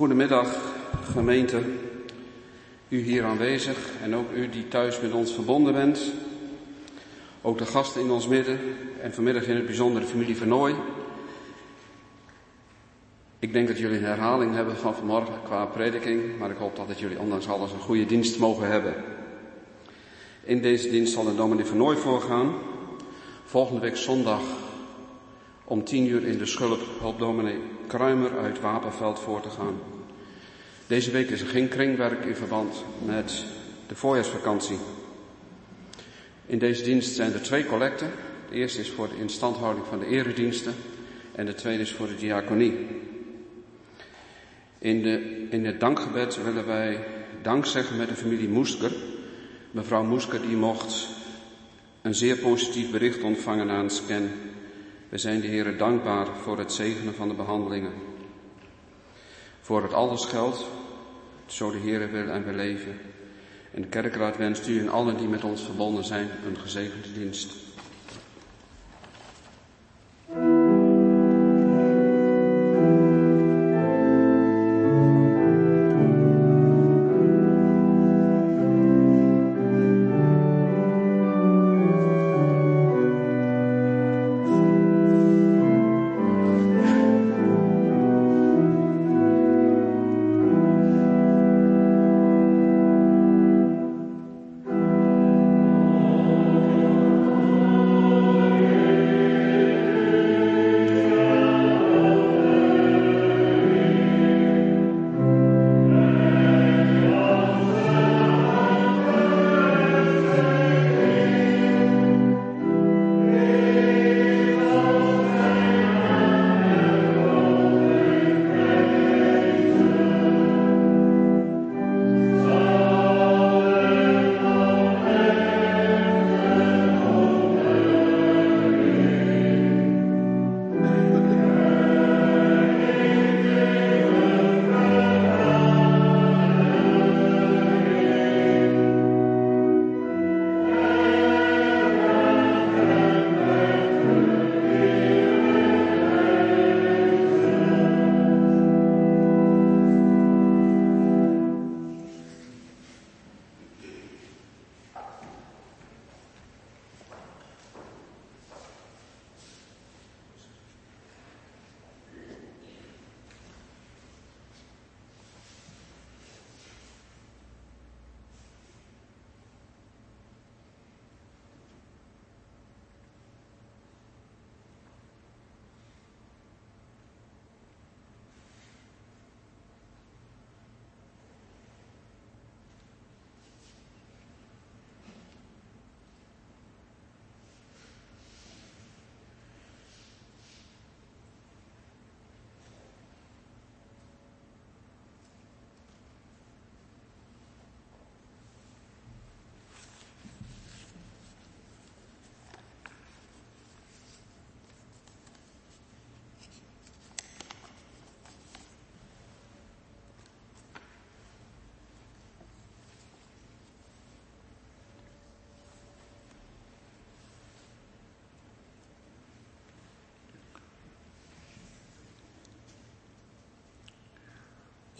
Goedemiddag, gemeente, u hier aanwezig en ook u die thuis met ons verbonden bent. Ook de gasten in ons midden en vanmiddag in het bijzonder de familie Vernooy. Ik denk dat jullie een herhaling hebben van vanmorgen qua prediking, maar ik hoop dat jullie ondanks alles een goede dienst mogen hebben. In deze dienst zal de dominee Vernooy voorgaan. Volgende week zondag om tien uur in de schulp helpt dominee Kruimer uit Wapenveld voor te gaan. Deze week is er geen kringwerk in verband met de voorjaarsvakantie. In deze dienst zijn er twee collecten. De eerste is voor de instandhouding van de erediensten en de tweede is voor de diaconie. In, de, in het dankgebed willen wij dank zeggen met de familie Moesker. Mevrouw Moesker die mocht een zeer positief bericht ontvangen aan Scan. We zijn de Heer dankbaar voor het zegenen van de behandelingen. Voor het alles geldt, zo de Heer wil en we leven. En de kerkraad wenst u en allen die met ons verbonden zijn een gezegende dienst.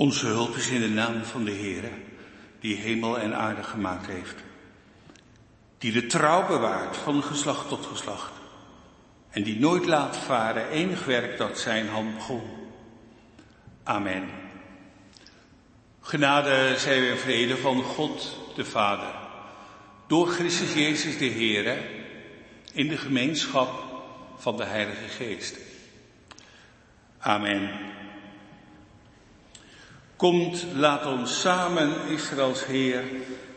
Onze hulp is in de naam van de Heere, die hemel en aarde gemaakt heeft. Die de trouw bewaart van geslacht tot geslacht. En die nooit laat varen enig werk dat zijn hand begon. Amen. Genade zij we vrede van God de Vader. Door Christus Jezus de Heere. In de gemeenschap van de Heilige Geest. Amen. Komt, laat ons samen, Israëls Heer,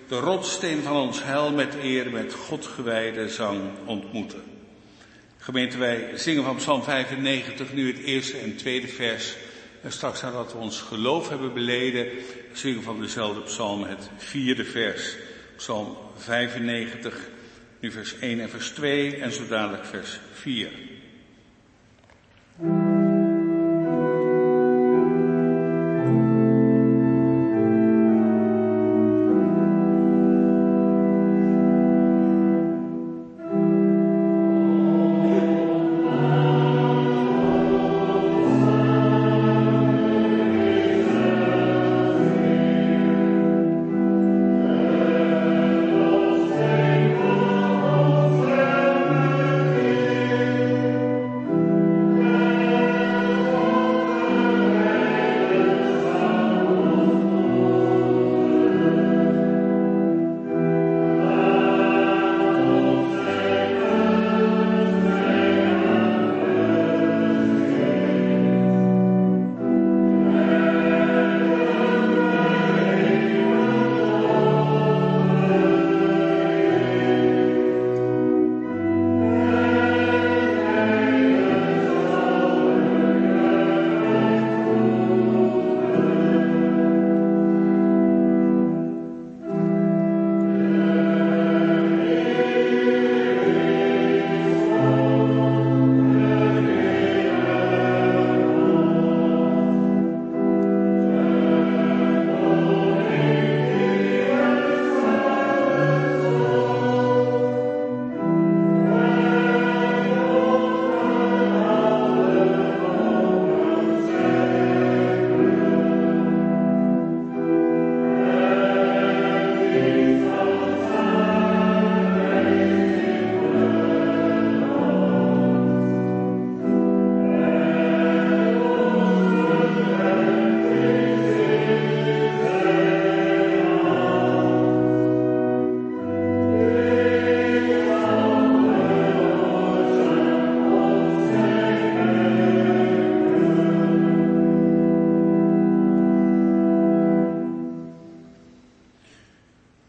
de rotsteen van ons heil met eer, met God gewijde zang ontmoeten. Gemeente, wij zingen van Psalm 95 nu het eerste en tweede vers. En straks nadat we ons geloof hebben beleden, zingen van dezelfde psalm het vierde vers. Psalm 95, nu vers 1 en vers 2 en zo dadelijk vers 4.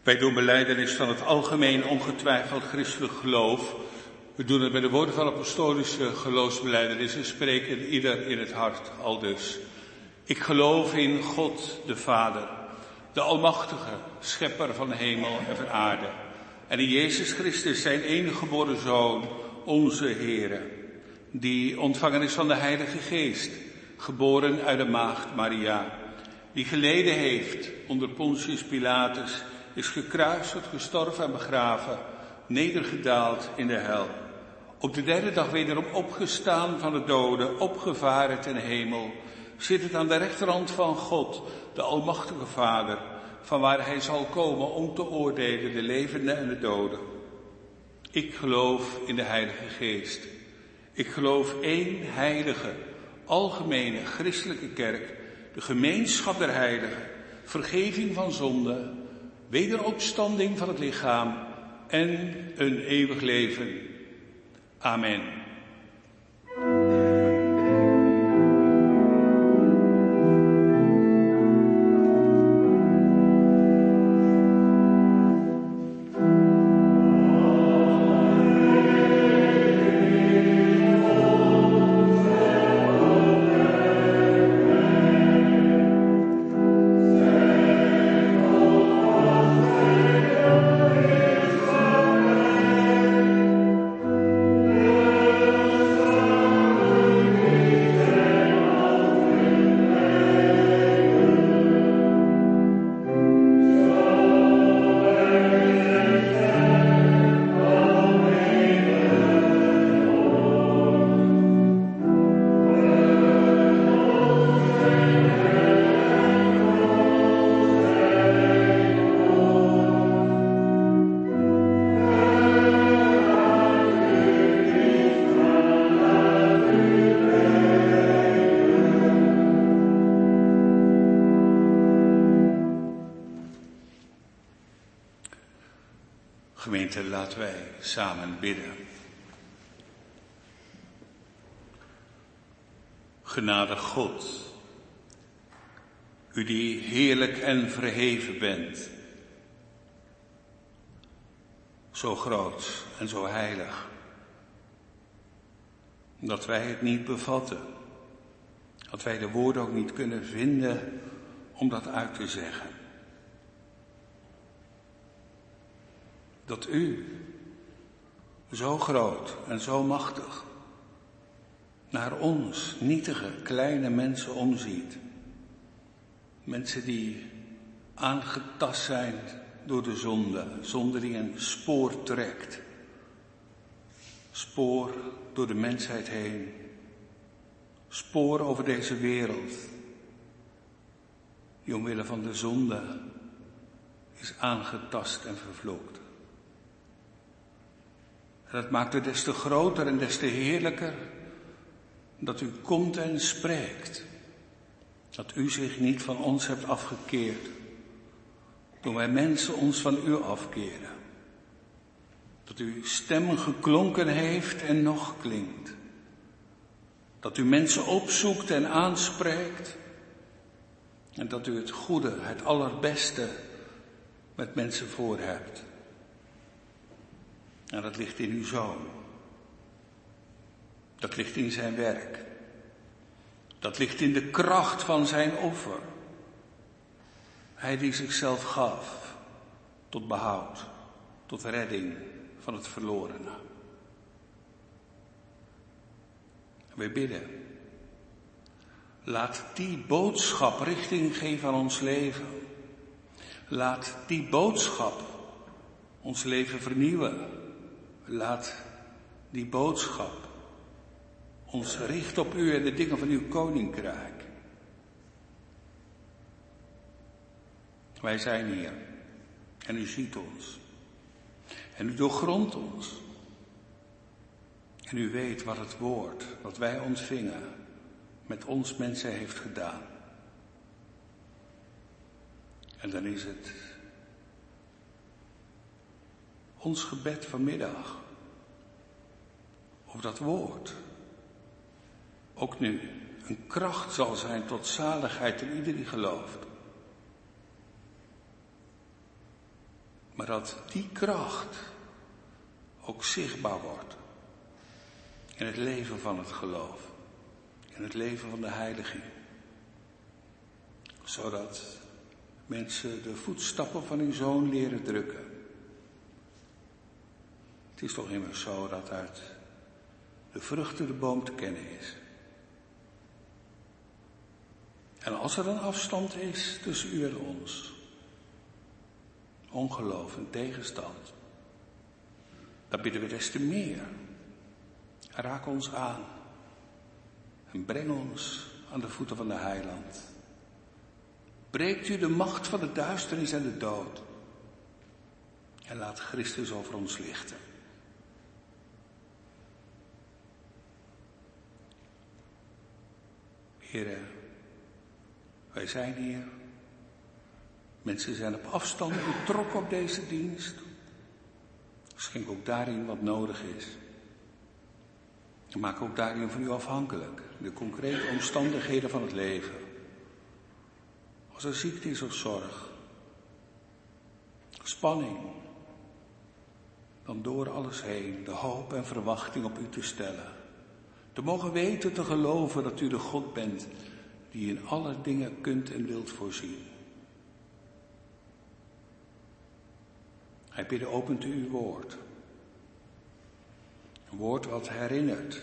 Wij doen beleidenis van het algemeen ongetwijfeld christelijk geloof. We doen het met de woorden van apostolische geloofsbeleidenis en spreken ieder in het hart al dus. Ik geloof in God de Vader, de Almachtige, Schepper van hemel en van aarde. En in Jezus Christus, zijn enige geboren Zoon, onze Heere, die ontvangen is van de Heilige Geest, geboren uit de maagd Maria, die geleden heeft onder Pontius Pilatus, is gekruisigd, gestorven en begraven, nedergedaald in de hel. Op de derde dag wederom opgestaan van de doden, opgevaren ten hemel, zit het aan de rechterhand van God, de Almachtige Vader, van waar hij zal komen om te oordelen de levenden en de doden. Ik geloof in de Heilige Geest. Ik geloof één heilige, algemene christelijke kerk, de gemeenschap der heiligen, vergeving van zonde, wederopstanding van het lichaam en een eeuwig leven. Amen. Genade God, u die heerlijk en verheven bent, zo groot en zo heilig, dat wij het niet bevatten, dat wij de woorden ook niet kunnen vinden om dat uit te zeggen. dat u, zo groot en zo machtig, naar ons nietige kleine mensen omziet. Mensen die aangetast zijn door de zonde, zonde die een spoor trekt. Spoor door de mensheid heen. Spoor over deze wereld. Die omwille van de zonde is aangetast en vervloekt. Dat maakt het des te groter en des te heerlijker dat u komt en spreekt. Dat u zich niet van ons hebt afgekeerd. Toen wij mensen ons van u afkeren. Dat uw stem geklonken heeft en nog klinkt. Dat u mensen opzoekt en aanspreekt. En dat u het goede, het allerbeste met mensen voor hebt. En dat ligt in uw zoon. Dat ligt in zijn werk. Dat ligt in de kracht van zijn offer. Hij die zichzelf gaf tot behoud, tot redding van het verlorene. We bidden. Laat die boodschap richting geven aan ons leven. Laat die boodschap ons leven vernieuwen. Laat die boodschap ons richten op u en de dingen van uw koninkrijk. Wij zijn hier en u ziet ons. En u doorgrondt ons. En u weet wat het woord wat wij ontvingen met ons mensen heeft gedaan. En dan is het ons gebed vanmiddag. Of dat woord ook nu een kracht zal zijn tot zaligheid in ieder die gelooft. Maar dat die kracht ook zichtbaar wordt in het leven van het geloof, in het leven van de heiliging. Zodat mensen de voetstappen van hun zoon leren drukken. Het is toch immers zo dat uit de vruchten de boom te kennen is. En als er een afstand is tussen u en ons, ongeloof en tegenstand, dan bidden we des te meer. Raak ons aan en breng ons aan de voeten van de heiland. Breekt u de macht van de duisternis en de dood en laat Christus over ons lichten. Heren, wij zijn hier. Mensen zijn op afstand betrokken op deze dienst. Schenk ook daarin wat nodig is. Maak ook daarin van u afhankelijk. De concrete omstandigheden van het leven. Als er ziekte is of zorg. Spanning. Dan door alles heen de hoop en verwachting op u te stellen. Te mogen weten, te geloven dat u de God bent die in alle dingen kunt en wilt voorzien. Hij bidden, opent u uw woord. Een woord wat herinnert,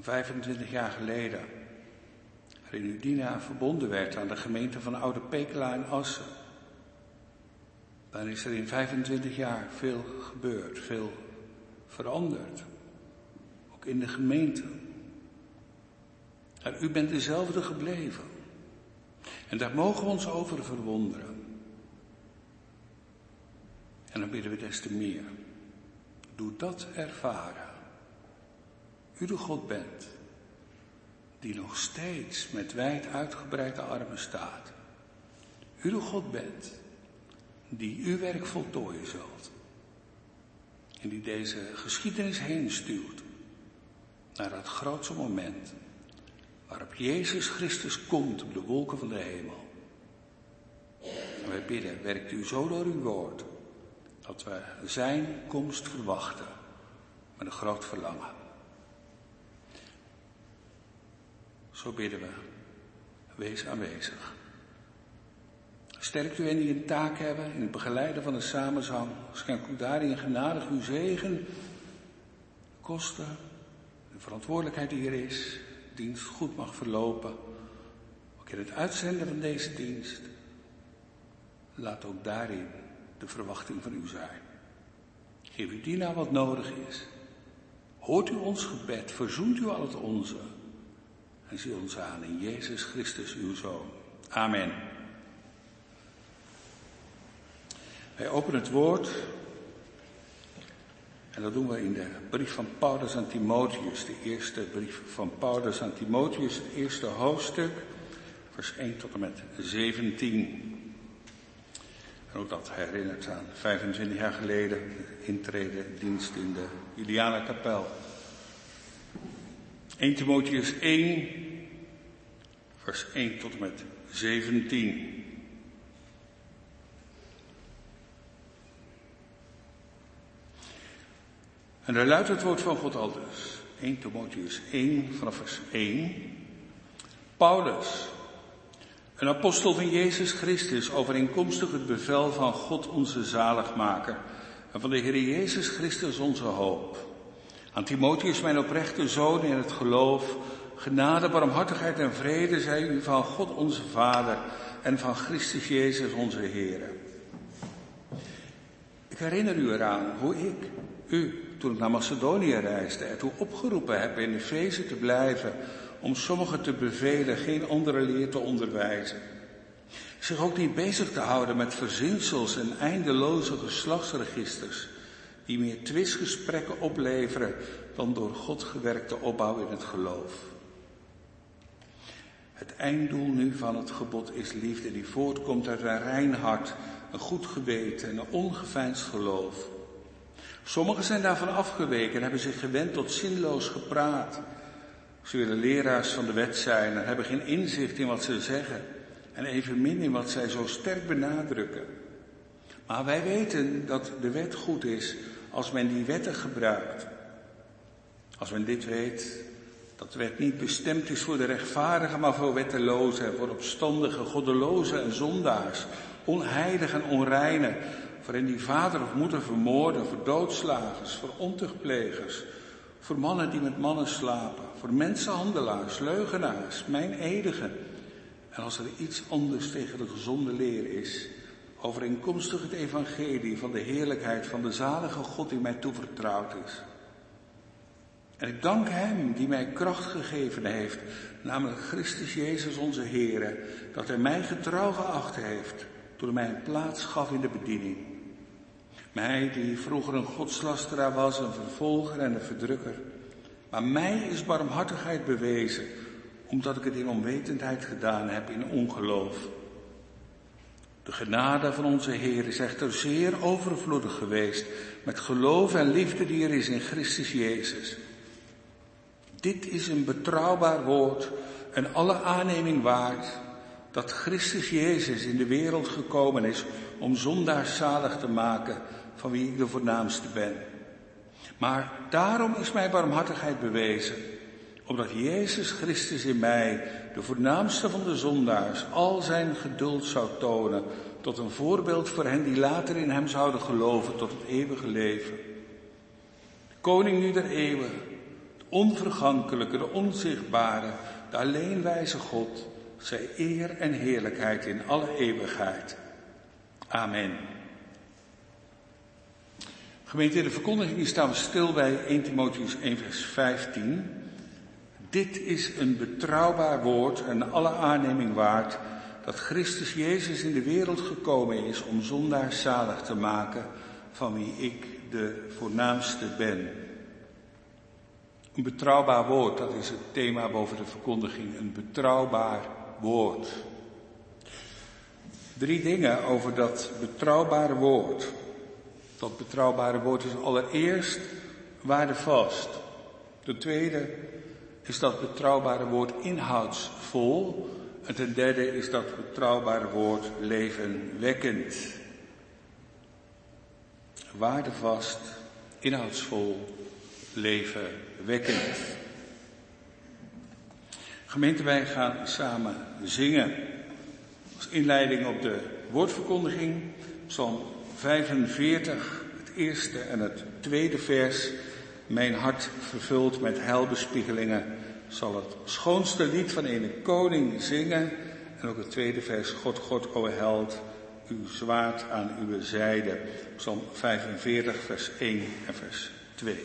25 jaar geleden, waarin Udina verbonden werd aan de gemeente van Oude Pekela en Assen. Dan is er in 25 jaar veel gebeurd, veel veranderd. Ook in de gemeente. En u bent dezelfde gebleven. En daar mogen we ons over verwonderen. En dan bidden we des te meer. Doe dat ervaren. U de God bent, die nog steeds met wijd uitgebreide armen staat. U de God bent, die uw werk voltooien zult. En die deze geschiedenis heen stuurt naar het grootste moment waarop Jezus Christus komt op de wolken van de hemel. En wij bidden, werkt u zo door uw woord, dat we zijn komst verwachten met een groot verlangen. Zo bidden we, wees aanwezig. Sterkt u hen die een taak hebben in het begeleiden van de samenzang. Schenk u daarin genadig uw zegen, kosten, de verantwoordelijkheid die er is, dienst goed mag verlopen. Ook in het uitzenden van deze dienst. Laat ook daarin de verwachting van u zijn. Geef u die nou wat nodig is. Hoort u ons gebed, verzoent u al het onze. En zie ons aan in Jezus Christus, uw Zoon. Amen. Wij openen het woord en dat doen we in de brief van Paulus aan Timotheus, de eerste brief van Paulus aan Timotheus, het eerste hoofdstuk, vers 1 tot en met 17. En ook dat herinnert aan 25 jaar geleden de intrede dienst in de Juliana kapel. 1 Timotheus 1, vers 1 tot en met 17. En daar luidt het woord van God al dus. 1 Timotheus 1 vanaf vers 1. Paulus, een apostel van Jezus Christus, overeenkomstig het bevel van God onze zaligmaker en van de Heer Jezus Christus onze hoop. Aan Timotheus, mijn oprechte zoon in het geloof, genade, barmhartigheid en vrede zij u van God onze Vader en van Christus Jezus onze Heer. Ik herinner u eraan hoe ik, u, toen ik naar Macedonië reisde, ertoe opgeroepen heb in Efeze te blijven, om sommigen te bevelen geen andere leer te onderwijzen. Zich ook niet bezig te houden met verzinsels en eindeloze geslachtsregisters, die meer twistgesprekken opleveren dan door God gewerkte opbouw in het geloof. Het einddoel nu van het gebod is liefde die voortkomt uit een rein hart, een goed geweten en een ongeveinsd geloof. Sommigen zijn daarvan afgeweken en hebben zich gewend tot zinloos gepraat. Ze willen leraars van de wet zijn en hebben geen inzicht in wat ze zeggen en evenmin in wat zij zo sterk benadrukken. Maar wij weten dat de wet goed is als men die wetten gebruikt. Als men dit weet, dat de wet niet bestemd is voor de rechtvaardigen, maar voor wettelozen, voor opstandige, goddelozen en zondaars, onheiligen en onreinen, voor hen die vader of moeder vermoorden, voor doodslagers, voor ontuchtplegers, voor mannen die met mannen slapen, voor mensenhandelaars, leugenaars, mijn edigen. En als er iets anders tegen de gezonde leer is, overeenkomstig het evangelie van de heerlijkheid van de zalige God die mij toevertrouwd is. En ik dank Hem die mij kracht gegeven heeft, namelijk Christus Jezus onze Heer, dat Hij mij getrouw geacht heeft toen Hij mij een plaats gaf in de bediening. Mij die vroeger een godslasteraar was, een vervolger en een verdrukker. Maar mij is barmhartigheid bewezen, omdat ik het in onwetendheid gedaan heb, in ongeloof. De genade van onze Heer is echter zeer overvloedig geweest met geloof en liefde die er is in Christus Jezus. Dit is een betrouwbaar woord en alle aanneming waard dat Christus Jezus in de wereld gekomen is om zondaars zalig te maken van wie ik de voornaamste ben. Maar daarom is mijn barmhartigheid bewezen, omdat Jezus Christus in mij, de voornaamste van de zondaars, al zijn geduld zou tonen tot een voorbeeld voor hen die later in hem zouden geloven tot het eeuwige leven. koning nu der eeuwen, de onvergankelijke, de onzichtbare, de alleenwijze God, zij eer en heerlijkheid in alle eeuwigheid. Amen. Gemeente, de verkondiging staan we stil bij 1 Timotheus 1 vers 15. Dit is een betrouwbaar woord en alle aanneming waard dat Christus Jezus in de wereld gekomen is om zondaars zalig te maken, van wie ik de voornaamste ben. Een betrouwbaar woord, dat is het thema boven de verkondiging. Een betrouwbaar woord. Drie dingen over dat betrouwbare woord. Dat betrouwbare woord is allereerst waardevast. Ten tweede is dat betrouwbare woord inhoudsvol. En ten derde is dat betrouwbare woord levenwekkend. Waardevast, inhoudsvol, levenwekkend. Gemeente, wij gaan samen zingen. Als inleiding op de woordverkondiging, Psalm 45, het eerste en het tweede vers. Mijn hart vervuld met heilbespiegelingen zal het schoonste lied van een koning zingen. En ook het tweede vers, God, God, o held, uw zwaard aan uw zijde. Psalm 45, vers 1 en vers 2.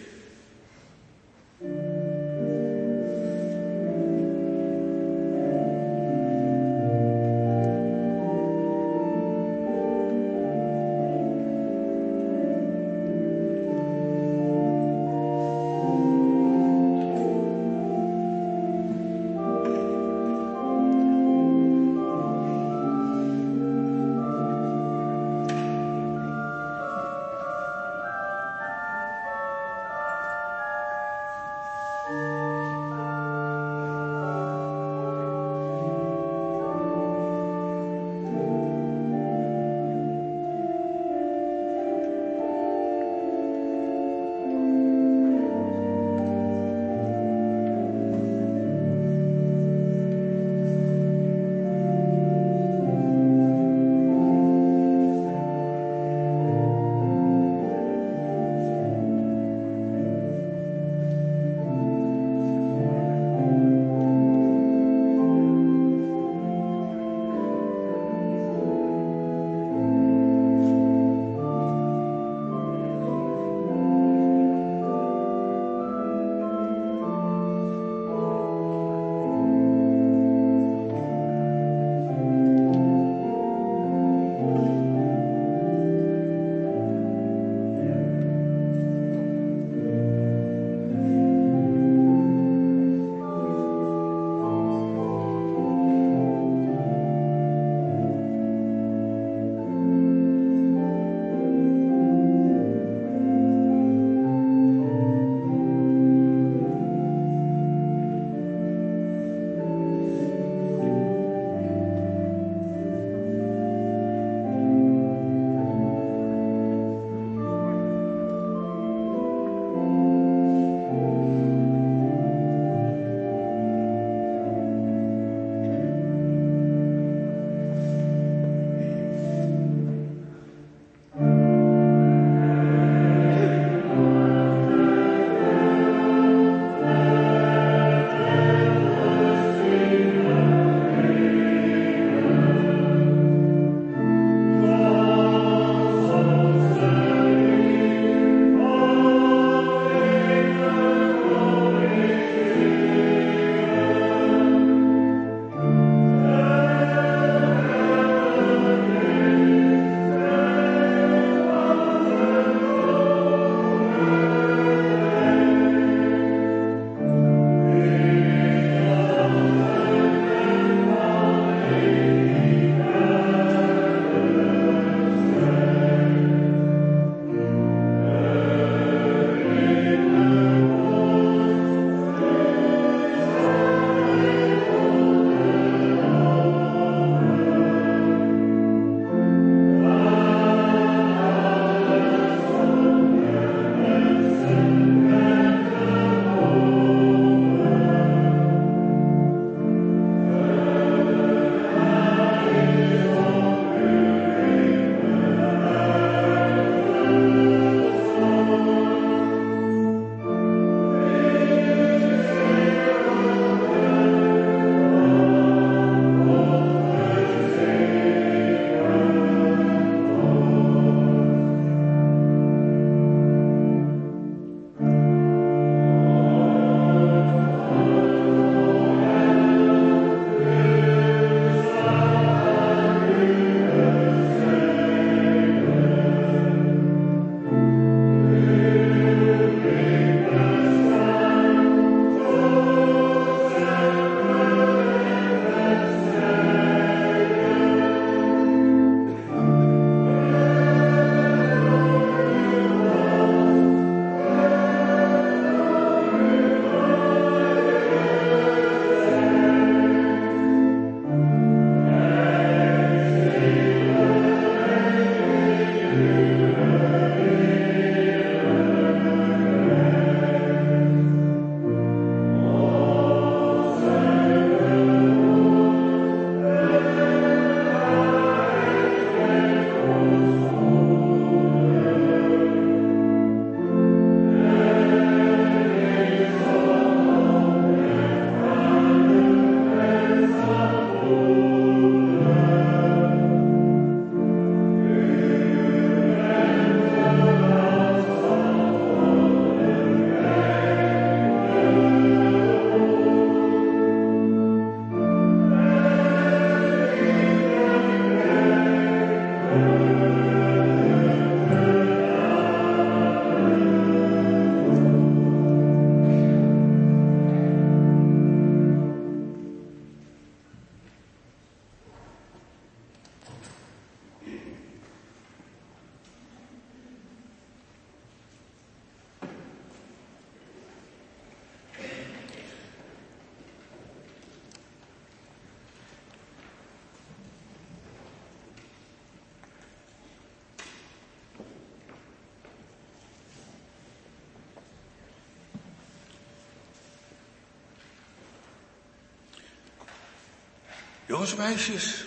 Jongens, meisjes,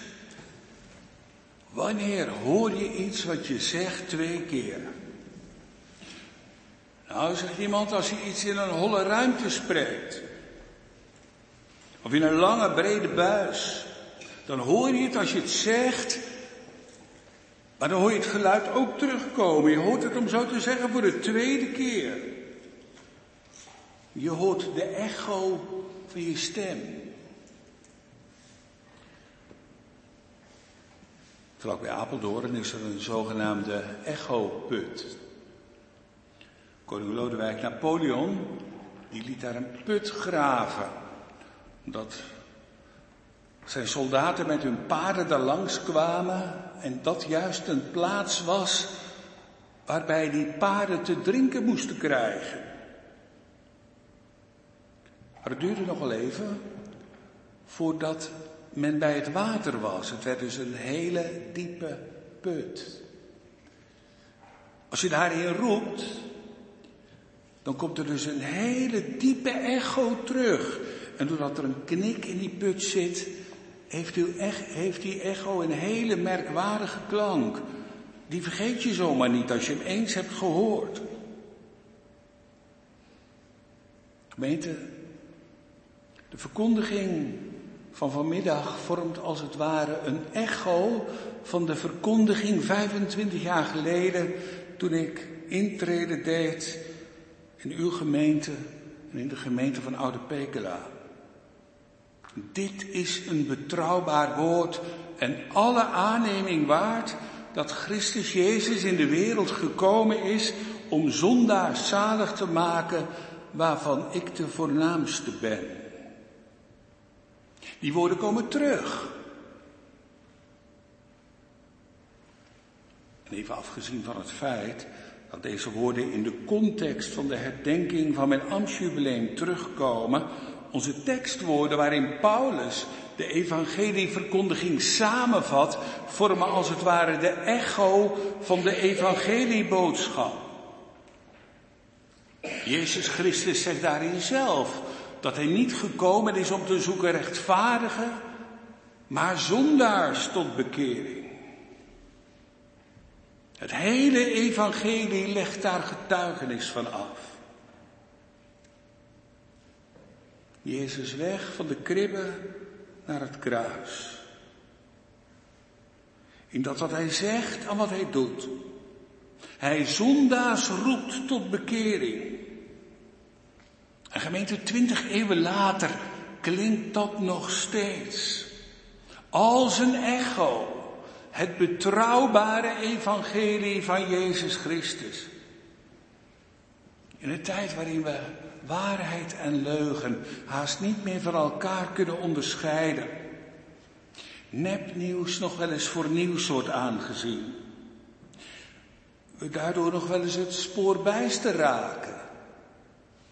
wanneer hoor je iets wat je zegt twee keer? Nou, zegt iemand, als je iets in een holle ruimte spreekt. Of in een lange, brede buis. Dan hoor je het als je het zegt. Maar dan hoor je het geluid ook terugkomen. Je hoort het om zo te zeggen voor de tweede keer. Je hoort de echo van je stem. Vlak bij Apeldoorn is er een zogenaamde echoput. Koning Lodewijk Napoleon, die liet daar een put graven. Dat zijn soldaten met hun paarden daar langs kwamen en dat juist een plaats was waarbij die paarden te drinken moesten krijgen. Maar het duurde nog wel even voordat men bij het water was. Het werd dus een hele diepe put. Als je daarin roept, dan komt er dus een hele diepe echo terug. En doordat er een knik in die put zit, heeft, u echt, heeft die echo een hele merkwaardige klank. Die vergeet je zomaar niet als je hem eens hebt gehoord. Gemeente, de verkondiging van vanmiddag vormt als het ware een echo van de verkondiging 25 jaar geleden toen ik intrede deed in uw gemeente en in de gemeente van Oude Pekela. Dit is een betrouwbaar woord en alle aanneming waard dat Christus Jezus in de wereld gekomen is om zondaars zalig te maken waarvan ik de voornaamste ben. Die woorden komen terug. En even afgezien van het feit dat deze woorden in de context van de herdenking van mijn ambtsjubileum terugkomen, onze tekstwoorden waarin Paulus de evangelieverkondiging samenvat, vormen als het ware de echo van de evangelieboodschap. Jezus Christus zegt daarin zelf dat hij niet gekomen is om te zoeken rechtvaardigen, maar zondaars tot bekering. Het hele evangelie legt daar getuigenis van af. Jezus weg van de kribbe naar het kruis. In dat wat hij zegt en wat hij doet. Hij zondaars roept tot bekering. En gemeente, twintig eeuwen later klinkt dat nog steeds. Als een echo. Het betrouwbare evangelie van Jezus Christus. In een tijd waarin we waarheid en leugen haast niet meer van elkaar kunnen onderscheiden. Nepnieuws nog wel eens voor nieuws wordt aangezien. We daardoor nog wel eens het spoor bijster raken.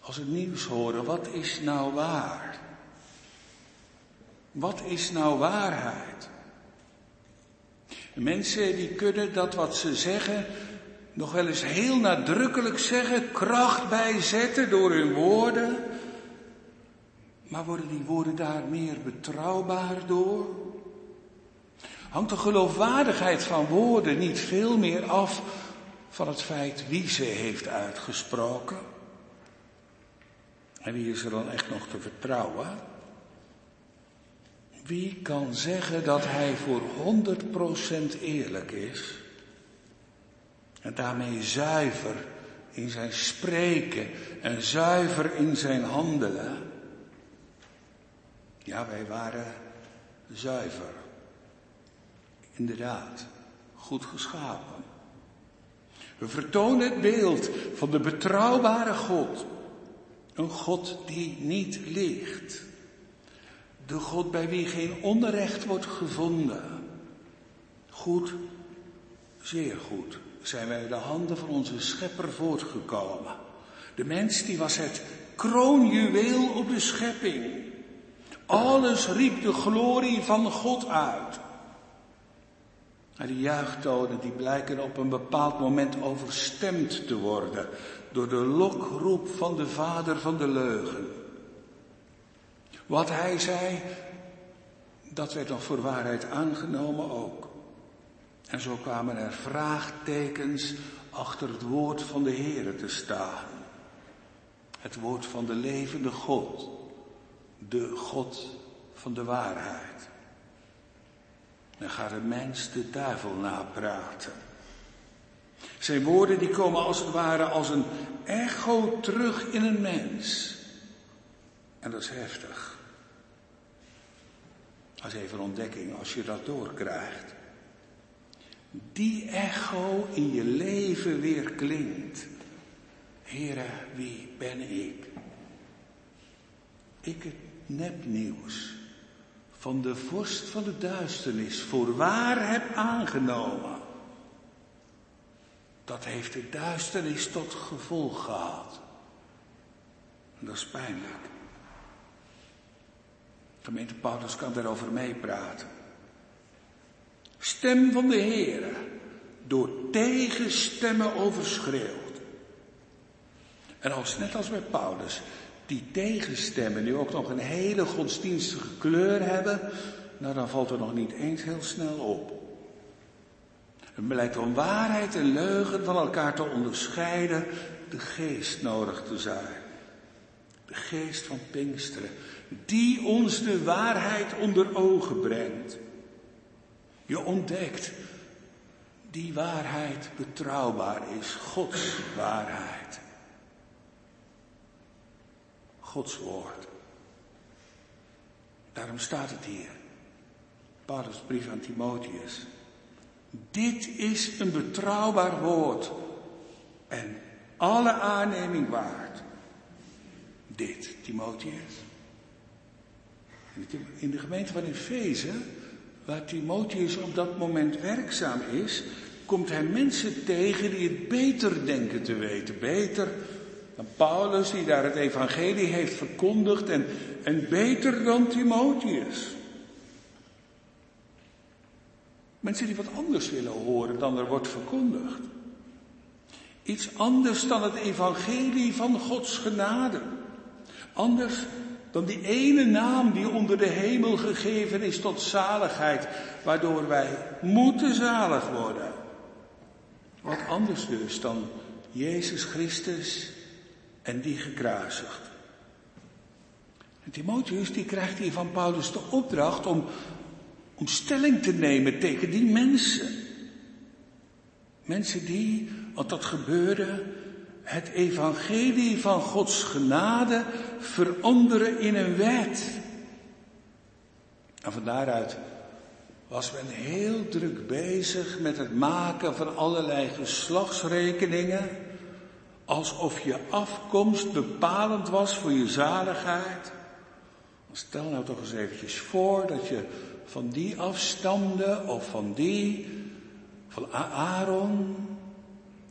Als we nieuws horen, wat is nou waar? Wat is nou waarheid? Mensen die kunnen dat wat ze zeggen nog wel eens heel nadrukkelijk zeggen, kracht bijzetten door hun woorden. Maar worden die woorden daar meer betrouwbaar door? Hangt de geloofwaardigheid van woorden niet veel meer af van het feit wie ze heeft uitgesproken? En wie is er dan echt nog te vertrouwen? Wie kan zeggen dat hij voor 100% eerlijk is? En daarmee zuiver in zijn spreken en zuiver in zijn handelen. Ja, wij waren zuiver. Inderdaad, goed geschapen. We vertonen het beeld van de betrouwbare God. Een God die niet liegt. De God bij wie geen onrecht wordt gevonden. Goed, zeer goed zijn wij de handen van onze schepper voortgekomen. De mens die was het kroonjuweel op de schepping. Alles riep de glorie van God uit. Maar die juichtonen die blijken op een bepaald moment overstemd te worden door de lokroep van de vader van de leugen. Wat hij zei, dat werd nog voor waarheid aangenomen ook. En zo kwamen er vraagtekens achter het woord van de Heere te staan. Het woord van de levende God, de God van de waarheid. Dan gaat de mens de duivel napraten. Zijn woorden die komen als het ware als een echo terug in een mens. En dat is heftig. Is even een ontdekking als je dat doorkrijgt. Die echo in je leven weer klinkt. Here, wie ben ik? Ik het nepnieuws van de vorst van de duisternis voor waar heb aangenomen. Dat heeft de duisternis tot gevolg gehad. Dat is pijnlijk. Gemeente Paulus kan daarover meepraten. Stem van de Heer, door tegenstemmen overschreeuwd. En als net als bij Paulus, die tegenstemmen nu ook nog een hele godsdienstige kleur hebben, nou dan valt er nog niet eens heel snel op. Het blijkt om waarheid en leugen van elkaar te onderscheiden, de geest nodig te zijn. De geest van Pinksteren, die ons de waarheid onder ogen brengt. Je ontdekt die waarheid betrouwbaar is, Gods waarheid. Gods woord. Daarom staat het hier. Paulus brief aan Timotheus. Dit is een betrouwbaar woord en alle aanneming waard. Dit, Timotheus. In de gemeente van Efeze, waar Timotheus op dat moment werkzaam is, komt hij mensen tegen die het beter denken te weten. Beter dan Paulus, die daar het evangelie heeft verkondigd, en, en beter dan Timotheus. Mensen die wat anders willen horen dan er wordt verkondigd. Iets anders dan het evangelie van Gods genade. Anders dan die ene naam die onder de hemel gegeven is tot zaligheid, waardoor wij moeten zalig worden. Wat anders dus dan Jezus Christus en die gekruisigd. En Timotheus die krijgt hier van Paulus de opdracht om, om stelling te nemen tegen die mensen. Mensen die, wat dat gebeurde, het evangelie van Gods genade veranderen in een wet. En van daaruit was men heel druk bezig met het maken van allerlei geslachtsrekeningen, alsof je afkomst bepalend was voor je zaligheid. Stel nou toch eens eventjes voor dat je van die afstamde, of van die, van Aaron,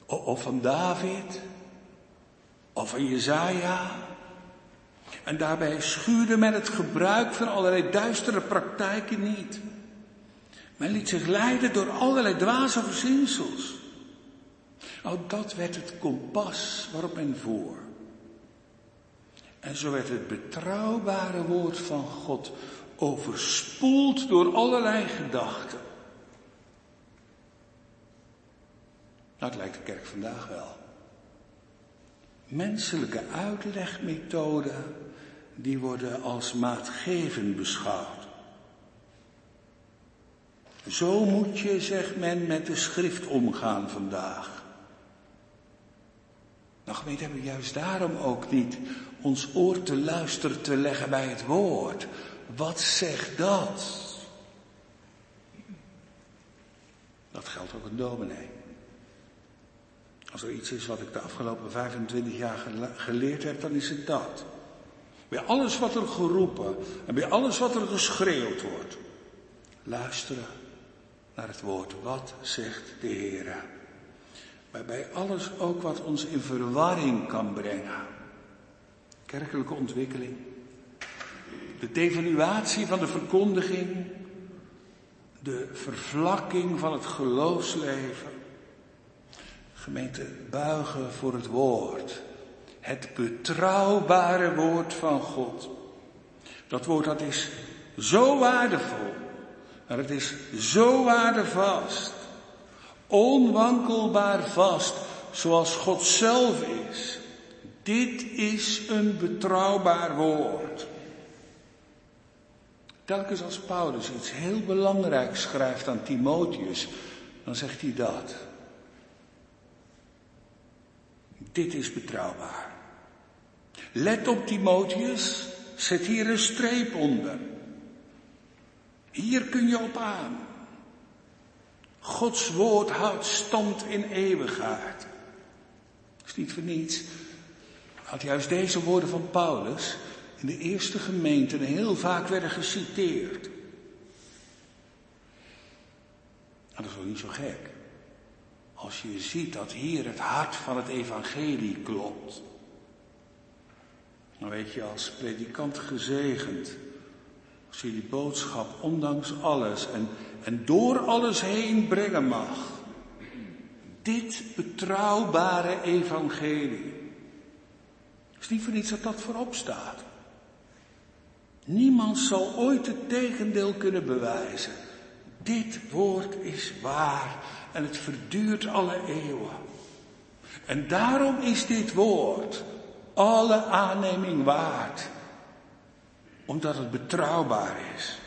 of van David, of van Jezaja. En daarbij schuurde men het gebruik van allerlei duistere praktijken niet. Men liet zich leiden door allerlei dwaze verzinsels. Nou, dat werd het kompas waarop men voer. En zo werd het betrouwbare woord van God overspoeld door allerlei gedachten. Nou, dat lijkt de kerk vandaag wel. Menselijke uitlegmethoden, die worden als maatgevend beschouwd. Zo moet je, zegt men, met de schrift omgaan vandaag. Nou gemeente, hebben we juist daarom ook niet ons oor te luisteren te leggen bij het woord. Wat zegt dat? Dat geldt ook een dominee. Als er iets is wat ik de afgelopen 25 jaar geleerd heb, dan is het dat. Bij alles wat er geroepen en bij alles wat er geschreeuwd wordt, luisteren naar het woord. Wat zegt de Heer? Maar bij alles ook wat ons in verwarring kan brengen. Kerkelijke ontwikkeling. De devaluatie van de verkondiging. De vervlakking van het geloofsleven. Gemeente, buigen voor het woord. Het betrouwbare woord van God. Dat woord dat is zo waardevol. En het is zo waardevast. Onwankelbaar vast, zoals God zelf is. Dit is een betrouwbaar woord. Telkens als Paulus iets heel belangrijks schrijft aan Timotheus, dan zegt hij dat. Dit is betrouwbaar. Let op Timotheus, zet hier een streep onder. Hier kun je op aan. Gods woord houdt stand in eeuwigheid. is niet voor niets. Had juist deze woorden van Paulus in de eerste gemeenten heel vaak werden geciteerd. En dat is wel niet zo gek. Als je ziet dat hier het hart van het evangelie klopt. Dan weet je als predikant gezegend. Als je die boodschap ondanks alles en, en door alles heen brengen mag. Dit betrouwbare evangelie. Is niet voor niets dat dat voorop staat. Niemand zal ooit het tegendeel kunnen bewijzen. Dit woord is waar en het verduurt alle eeuwen. En daarom is dit woord alle aanneming waard. Omdat het betrouwbaar is.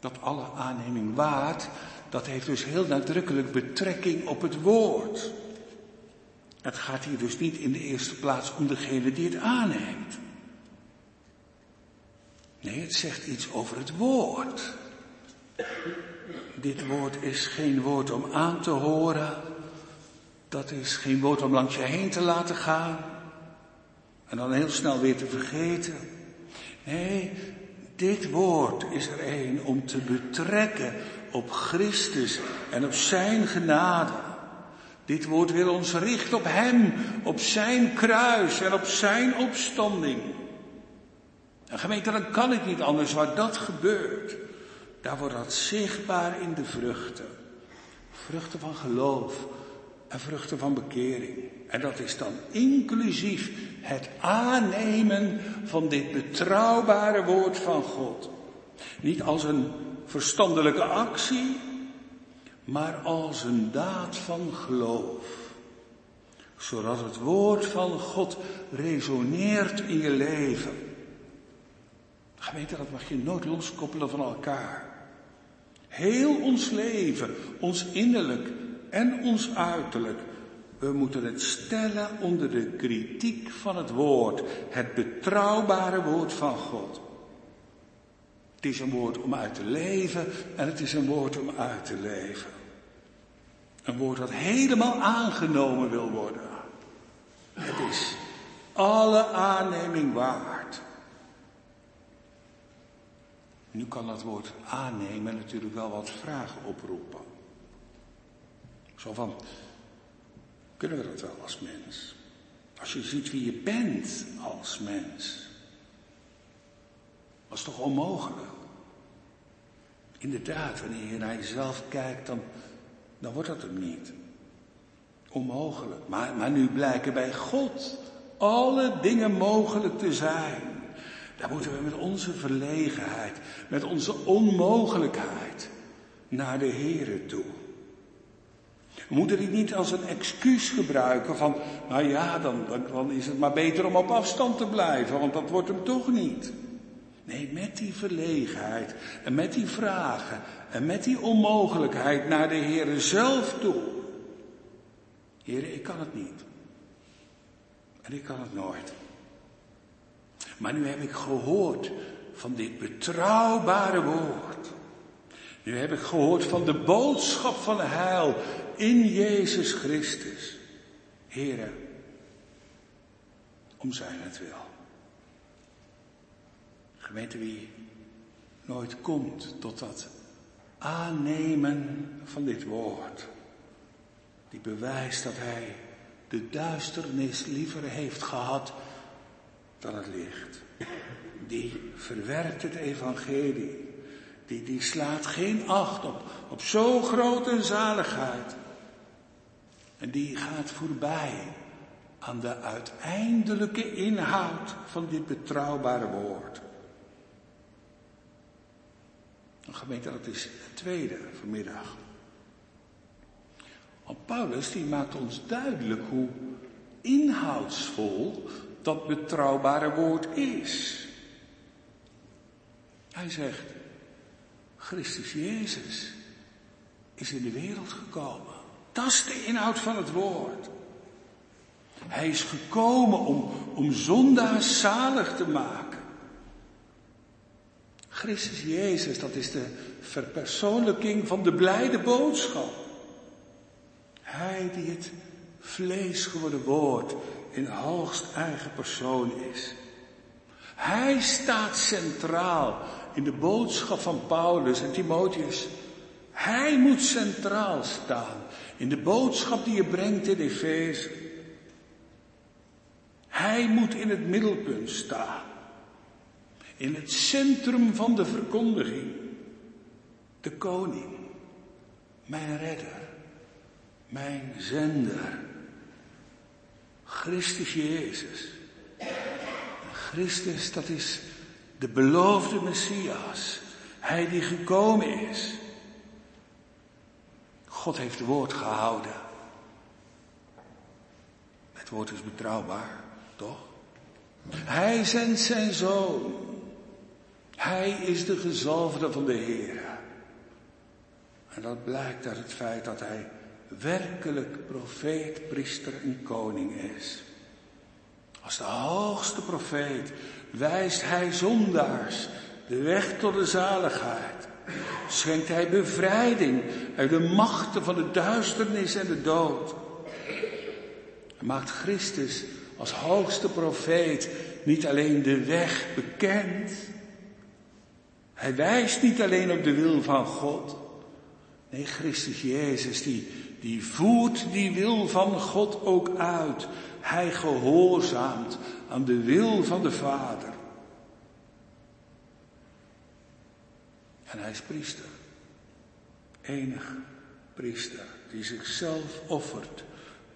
Dat alle aanneming waard, dat heeft dus heel nadrukkelijk betrekking op het woord. Het gaat hier dus niet in de eerste plaats om degene die het aanneemt. Nee, het zegt iets over het woord. Dit woord is geen woord om aan te horen. Dat is geen woord om langs je heen te laten gaan. En dan heel snel weer te vergeten. Nee, dit woord is er een om te betrekken op Christus en op Zijn genade. Dit woord wil ons richten op Hem, op Zijn kruis en op Zijn opstanding. En gemeente, dan kan ik niet anders waar dat gebeurt. Daar wordt dat zichtbaar in de vruchten. Vruchten van geloof en vruchten van bekering. En dat is dan inclusief het aannemen van dit betrouwbare woord van God. Niet als een verstandelijke actie, maar als een daad van geloof. Zodat het woord van God resoneert in je leven. Gemeente, dat mag je nooit loskoppelen van elkaar. Heel ons leven, ons innerlijk en ons uiterlijk. We moeten het stellen onder de kritiek van het woord. Het betrouwbare woord van God. Het is een woord om uit te leven en het is een woord om uit te leven. Een woord dat helemaal aangenomen wil worden. Het is alle aanneming waard. Nu kan dat woord aannemen natuurlijk wel wat vragen oproepen. Zo van, kunnen we dat wel als mens? Als je ziet wie je bent als mens. Dat is toch onmogelijk? Inderdaad, wanneer je naar jezelf kijkt, dan, dan wordt dat hem niet. Onmogelijk. Maar, maar nu blijken bij God alle dingen mogelijk te zijn. Daar moeten we met onze verlegenheid, met onze onmogelijkheid naar de Here toe. We moeten dit niet als een excuus gebruiken van, nou ja, dan, dan, dan is het maar beter om op afstand te blijven, want dat wordt hem toch niet. Nee, met die verlegenheid en met die vragen en met die onmogelijkheid naar de Heere zelf toe. Heere, ik kan het niet. En ik kan het nooit. Maar nu heb ik gehoord van dit betrouwbare woord. Nu heb ik gehoord van de boodschap van heil in Jezus Christus. Heren, om zijn het wil. Gemeente wie nooit komt tot dat aannemen van dit woord. Die bewijst dat hij de duisternis liever heeft gehad dan het licht. Die verwerkt het evangelie. Die, die slaat geen acht op, op zo'n grote zaligheid. En die gaat voorbij aan de uiteindelijke inhoud van dit betrouwbare woord. Gemeente, dat is het tweede vanmiddag. Want Paulus die maakt ons duidelijk hoe inhoudsvol dat betrouwbare woord is. Hij zegt, Christus Jezus is in de wereld gekomen. Dat is de inhoud van het woord. Hij is gekomen om, om zondaars zalig te maken. Christus Jezus, dat is de verpersoonlijking van de blijde boodschap. Hij die het vlees geworden woord in hoogst eigen persoon is. Hij staat centraal in de boodschap van Paulus en Timotheus. Hij moet centraal staan in de boodschap die je brengt in Efeze. Hij moet in het middelpunt staan. In het centrum van de verkondiging. De koning. Mijn redder. Mijn zender. Christus Jezus. Christus, dat is de beloofde Messias. Hij die gekomen is. God heeft het woord gehouden. Het woord is betrouwbaar, toch? Hij zendt zijn zoon. Hij is de gezalfde van de Heer. En dat blijkt uit het feit dat hij werkelijk profeet, priester en koning is. Als de hoogste profeet wijst hij zondaars de weg tot de zaligheid. Schenkt hij bevrijding uit de machten van de duisternis en de dood. Maakt Christus als hoogste profeet niet alleen de weg bekend. Hij wijst niet alleen op de wil van God. Nee, Christus Jezus, die, die voert die wil van God ook uit. Hij gehoorzaamt aan de wil van de Vader. En hij is priester. Enig priester die zichzelf offert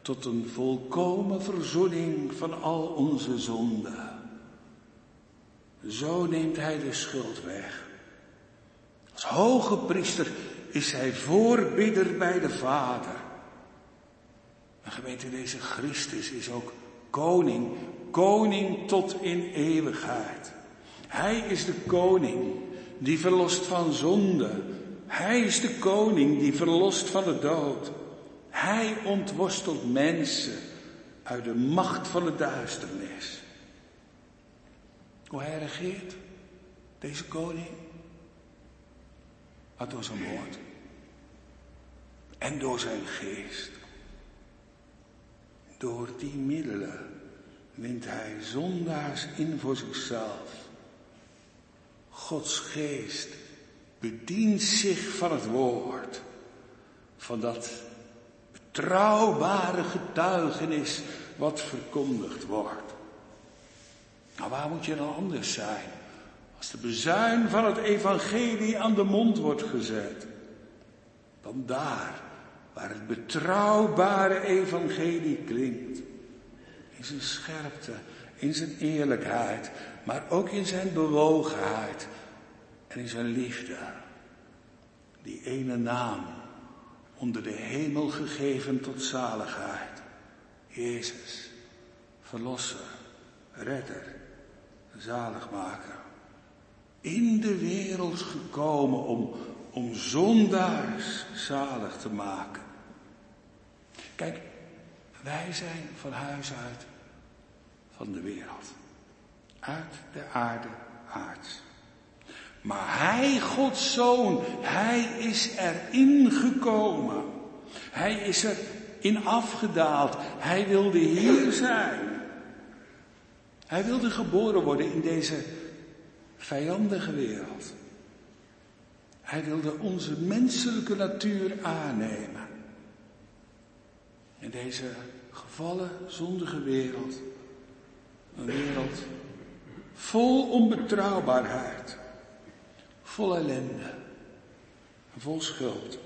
tot een volkomen verzoening van al onze zonden. Zo neemt hij de schuld weg. Als hoge priester is hij voorbidder bij de Vader. En gemeente, deze Christus is ook koning, koning tot in eeuwigheid. Hij is de koning die verlost van zonde. Hij is de koning die verlost van de dood. Hij ontworstelt mensen uit de macht van de duisternis. Hoe hij regeert, deze koning, maar door zijn woord en door zijn geest. Door die middelen wint hij zondaars in voor zichzelf. Gods geest bedient zich van het woord, van dat betrouwbare getuigenis wat verkondigd wordt. Nou, waar moet je dan anders zijn? Als de bezuin van het evangelie aan de mond wordt gezet. Dan daar, waar het betrouwbare evangelie klinkt. In zijn scherpte, in zijn eerlijkheid, maar ook in zijn bewogenheid en in zijn liefde. Die ene naam onder de hemel gegeven tot zaligheid. Jezus, verlosser, redder, zaligmaker. In de wereld gekomen om, om zondaars zalig te maken. Kijk, wij zijn van huis uit van de wereld uit de aarde aards. Maar hij, Gods zoon, hij is erin gekomen. Hij is er in afgedaald. Hij wilde hier zijn. Hij wilde geboren worden in deze vijandige wereld. Hij wilde onze menselijke natuur aannemen. In deze gevallen, zondige wereld. Een wereld Vol onbetrouwbaarheid. Vol ellende. Vol schuld.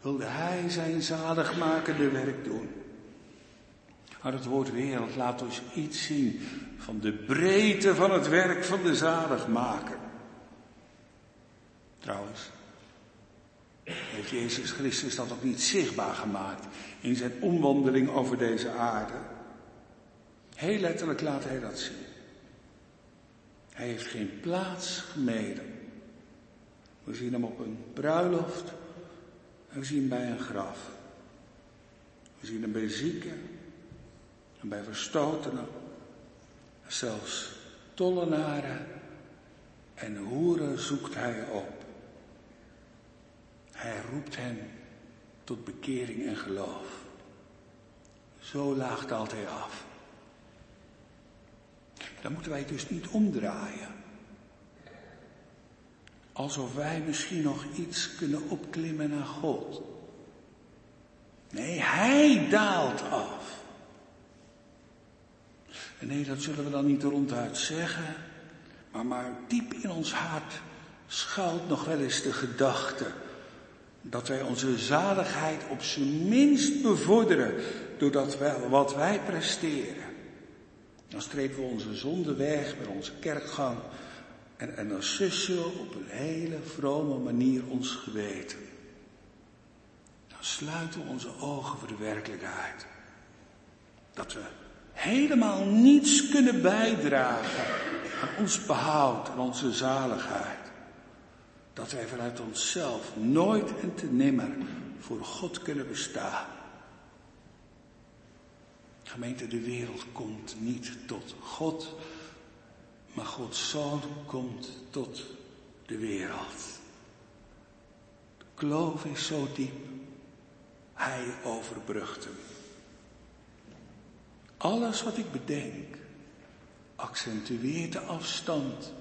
Wilde hij zijn zaligmakende werk doen. Maar het woord wereld laat ons iets zien van de breedte van het werk van de zaligmaker. Trouwens, heeft Jezus Christus dat ook niet zichtbaar gemaakt in zijn omwandeling over deze aarde? Heel letterlijk laat hij dat zien. Hij heeft geen plaats gemeden. We zien hem op een bruiloft en we zien hem bij een graf. We zien hem bij zieken en bij verstotenen. Zelfs tollenaren en hoeren zoekt hij op. Hij roept hen tot bekering en geloof. Zo laag daalt hij af. Dan moeten wij dus niet omdraaien. Alsof wij misschien nog iets kunnen opklimmen naar God. Nee, Hij daalt af. Nee, dat zullen we dan niet ronduit zeggen. Maar, maar diep in ons hart schuilt nog wel eens de gedachte dat wij onze zaligheid op zijn minst bevorderen doordat wij, wat wij presteren. Dan strepen we onze zonde weg met onze kerkgang en, en dan sussen we op een hele vrome manier ons geweten. Dan sluiten we onze ogen voor de werkelijkheid. Dat we helemaal niets kunnen bijdragen aan ons behoud en onze zaligheid. Dat wij vanuit onszelf nooit en te nimmer voor God kunnen bestaan. Gemeente, de wereld komt niet tot God, maar Gods Zoon komt tot de wereld. De kloof is zo diep, Hij overbrugt hem. Alles wat ik bedenk, accentueert de afstand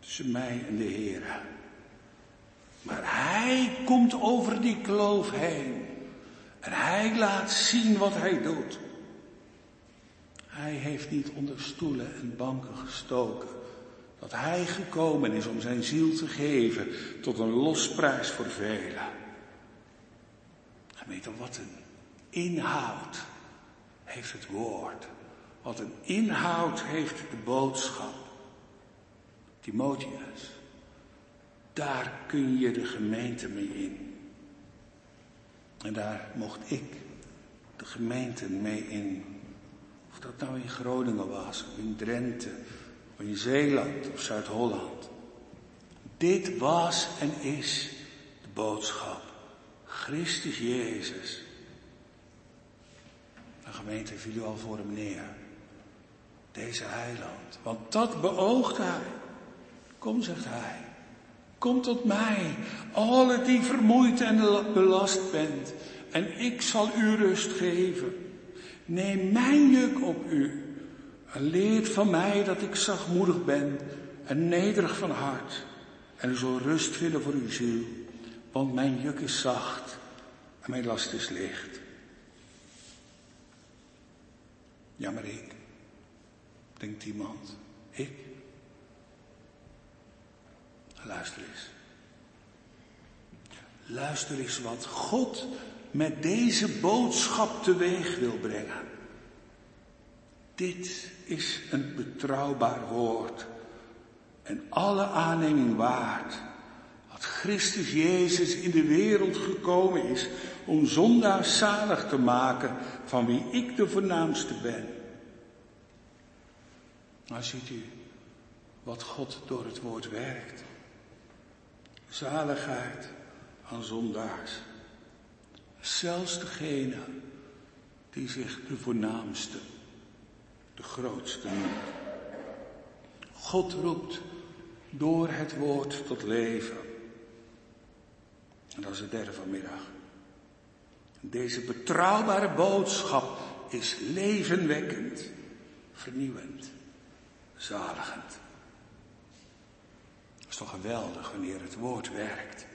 tussen mij en de Heer. Maar Hij komt over die kloof heen. En Hij laat zien wat Hij doet. Hij heeft niet onder stoelen en banken gestoken. Dat Hij gekomen is om zijn ziel te geven tot een losprijs voor velen. Gemeente, wat een inhoud heeft het woord. Wat een inhoud heeft de boodschap. Timotheus, daar kun je de gemeente mee in. En daar mocht ik de gemeente mee in. Of dat nou in Groningen was, of in Drenthe, of in Zeeland of Zuid-Holland. Dit was en is de boodschap. Christus Jezus. De gemeente viel u al voor hem neer. Deze heiland. Want dat beoogt hij. Kom, zegt hij. Kom tot mij, alle die vermoeid en belast bent, en ik zal u rust geven. Neem mijn juk op u en leert van mij dat ik zachtmoedig ben en nederig van hart. En u zal rust vinden voor uw ziel, want mijn juk is zacht en mijn last is licht. Ja, maar ik, denkt iemand, ik? Luister eens. Luister eens wat God met deze boodschap teweeg wil brengen. Dit is een betrouwbaar woord en alle aanneming waard. Dat Christus Jezus in de wereld gekomen is om zondaars zalig te maken van wie ik de voornaamste ben. Nou ziet u wat God door het woord werkt. Zaligheid aan zondaars. Zelfs degene die zich de voornaamste, de grootste noemt. God roept door het woord tot leven. En dat is het derde vanmiddag. Deze betrouwbare boodschap is levenwekkend, vernieuwend, zaligend. Het is toch geweldig wanneer het woord werkt.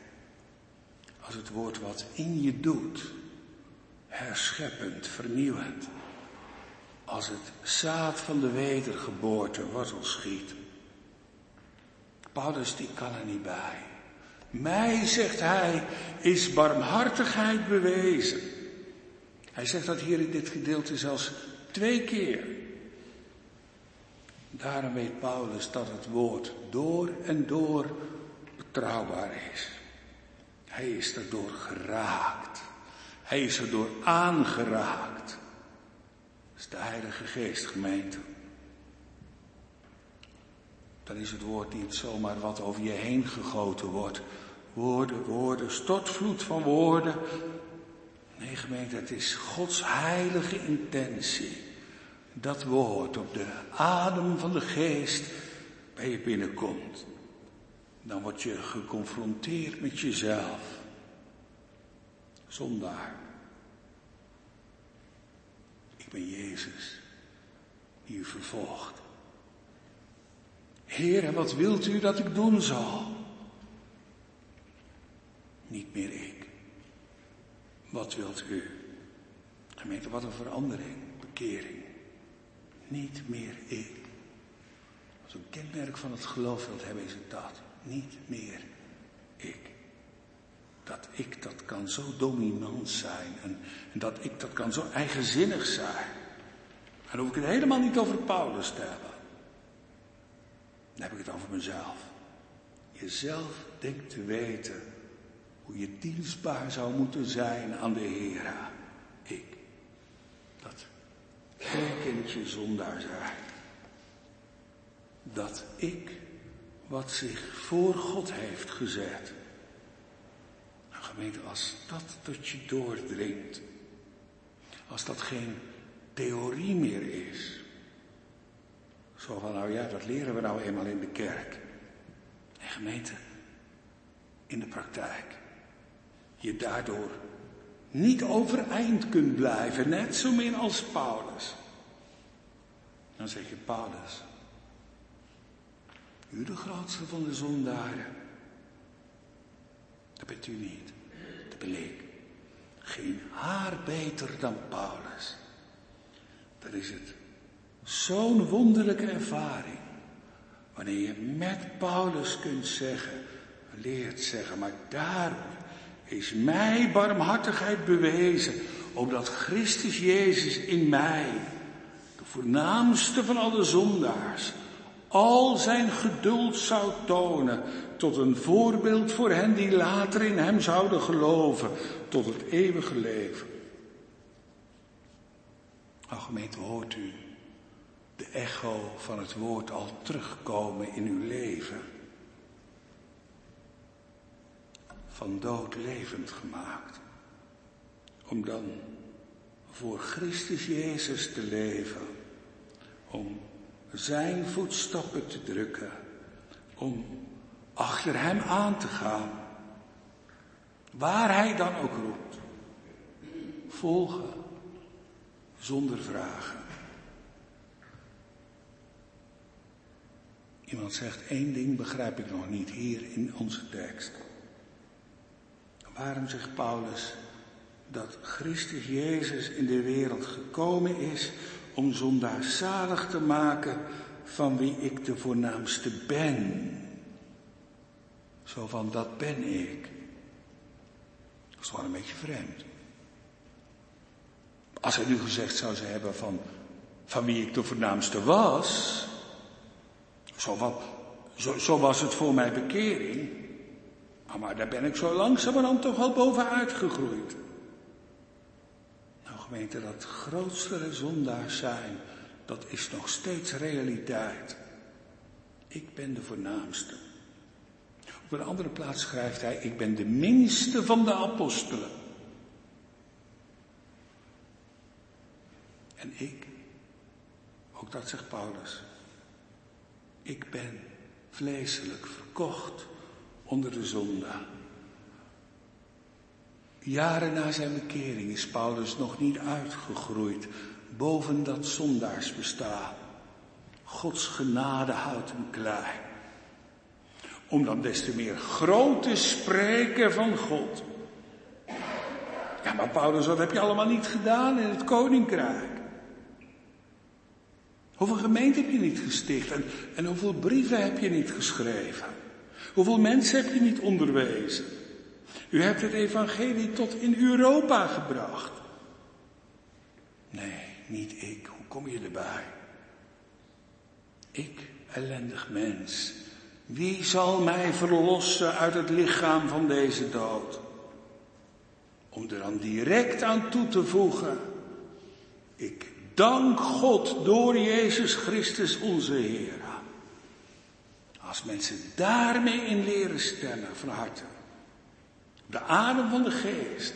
Als het woord wat in je doet, herscheppend, vernieuwend. Als het zaad van de wedergeboorte wortel schiet. Paulus die kan er niet bij. Mij, zegt hij, is barmhartigheid bewezen. Hij zegt dat hier in dit gedeelte zelfs twee keer. Daarom weet Paulus dat het woord door en door betrouwbaar is. Hij is erdoor geraakt. Hij is erdoor aangeraakt. Dat is de Heilige Geest, gemeente. Dan is het woord niet zomaar wat over je heen gegoten wordt. Woorden, woorden, stortvloed van woorden. Nee, gemeente, het is Gods heilige intentie. Dat woord op de adem van de geest bij je binnenkomt. Dan word je geconfronteerd met jezelf. Zondaar. Ik ben Jezus, die u vervolgt. Heer, wat wilt u dat ik doen zal? Niet meer ik. Wat wilt u? Gemeente, wat een verandering, bekering. Niet meer ik. Als een kenmerk van het geloof wilt hebben, is het dat. Niet meer ik. Dat ik dat kan zo dominant zijn en, dat ik dat kan zo eigenzinnig zijn. En dan hoef ik het helemaal niet over Paulus te hebben. Dan heb ik het over mezelf. Jezelf denkt te weten hoe je dienstbaar zou moeten zijn aan de Heer. Ik. Dat kindje zondaar zijn. Dat ik wat zich voor God heeft gezet. Nou gemeente, als dat tot je doordringt. Als dat geen theorie meer is. Zo van, nou ja, dat leren we nou eenmaal in de kerk. En gemeente, in de praktijk. Je daardoor niet overeind kunt blijven, net zo min als Paulus. Dan zeg je, Paulus, u de grootste van de zondaren. Dat bent u niet, dat ben. Geen haar beter dan Paulus. Dat is het Zo'n wonderlijke ervaring. Wanneer je met Paulus kunt zeggen, leert zeggen, maar daarom is mij barmhartigheid bewezen, omdat Christus Jezus in mij, de voornaamste van alle zondaars, al zijn geduld zou tonen tot een voorbeeld voor hen die later in hem zouden geloven, tot het eeuwige leven. O gemeente, hoort u de echo van het woord al terugkomen in uw leven. Van dood levend gemaakt. Om dan voor Christus Jezus te leven. Om zijn voetstappen te drukken. Om achter hem aan te gaan. Waar hij dan ook roept. Volgen. Zonder vragen. Iemand zegt, één ding begrijp ik nog niet hier in onze tekst. Waarom zegt Paulus dat Christus Jezus in de wereld gekomen is om zondaar zalig te maken van wie ik de voornaamste ben? Zo van, dat ben ik. Dat is wel een beetje vreemd. Als hij nu gezegd zou ze hebben van, van wie ik de voornaamste was, zo, wat, zo, zo was het voor mijn bekering. Ah, maar daar ben ik zo langzamerhand toch al bovenuit gegroeid. Nou gemeente, dat grootste zondaars zijn, dat is nog steeds realiteit. Ik ben de voornaamste. Op een andere plaats schrijft hij, ik ben de minste van de apostelen. En ik, ook dat zegt Paulus, ik ben vleeselijk verkocht onder de zonde. Jaren na zijn bekering is Paulus nog niet uitgegroeid boven dat zondaarsbestaan. Gods genade houdt hem klein. Om dan des te meer groot te spreken van God. Ja, maar Paulus, wat heb je allemaal niet gedaan in het koninkrijk? Hoeveel gemeenten heb je niet gesticht en, en hoeveel brieven heb je niet geschreven? Hoeveel mensen heb je niet onderwezen? U hebt het evangelie tot in Europa gebracht. Nee, niet ik. Hoe kom je erbij? Ik, ellendig mens, Wie zal mij verlossen uit het lichaam van deze dood? Om er dan direct aan toe te voegen. Ik dank God door Jezus Christus onze Heer. Als mensen daarmee in leren stemmen van harte. De adem van de geest.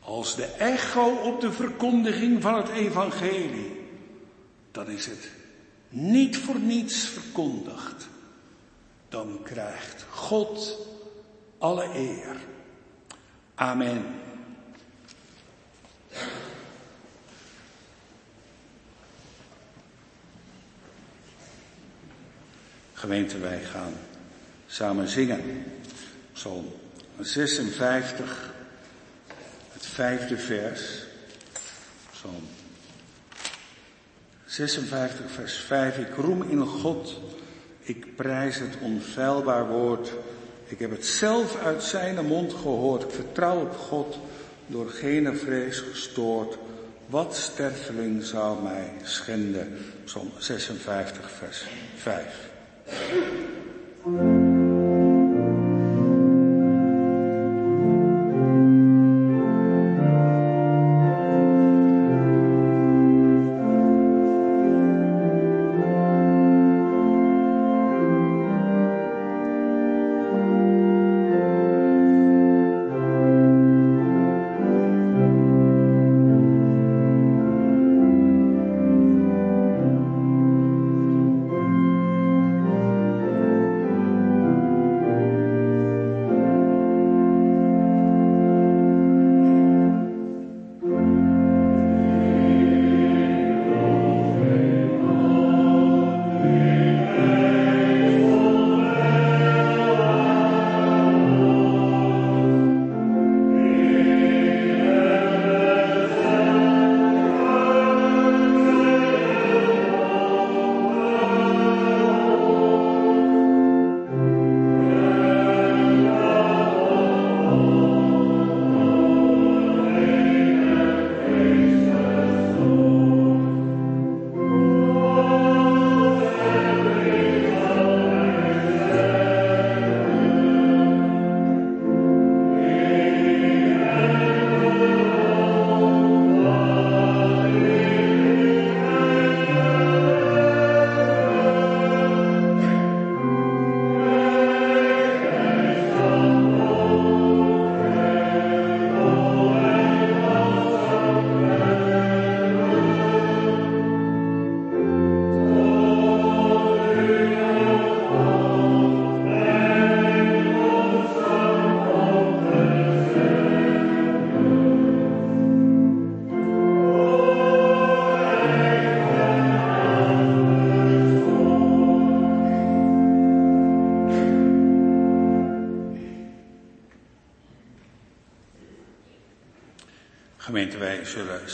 Als de echo op de verkondiging van het evangelie. Dan is het niet voor niets verkondigd. Dan krijgt God alle eer. Amen. Gemeente, wij gaan samen zingen. Psalm 56, het vijfde vers. Psalm 56, vers 5. Ik roem in God, ik prijs het onfeilbaar woord. Ik heb het zelf uit zijn mond gehoord. Ik vertrouw op God, door geen vrees gestoord. Wat sterfeling zou mij schenden? Psalm 56, vers 5. Thank you.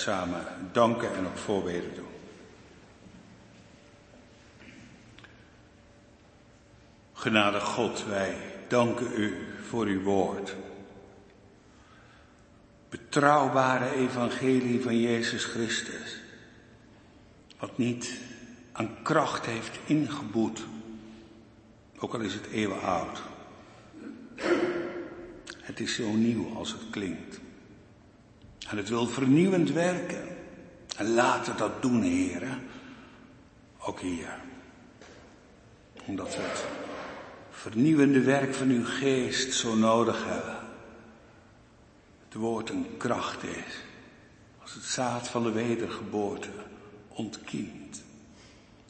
Samen danken en ook voorbeden doen. Genade God, wij danken u voor uw woord. Betrouwbare evangelie van Jezus Christus. Wat niet aan kracht heeft ingeboet, ook al is het eeuwen oud. Het is zo nieuw als het klinkt. En het wil vernieuwend werken. En laten dat doen, heren. Ook hier. Omdat we het vernieuwende werk van uw geest zo nodig hebben. Het woord een kracht is. Als het zaad van de wedergeboorte ontkiemt.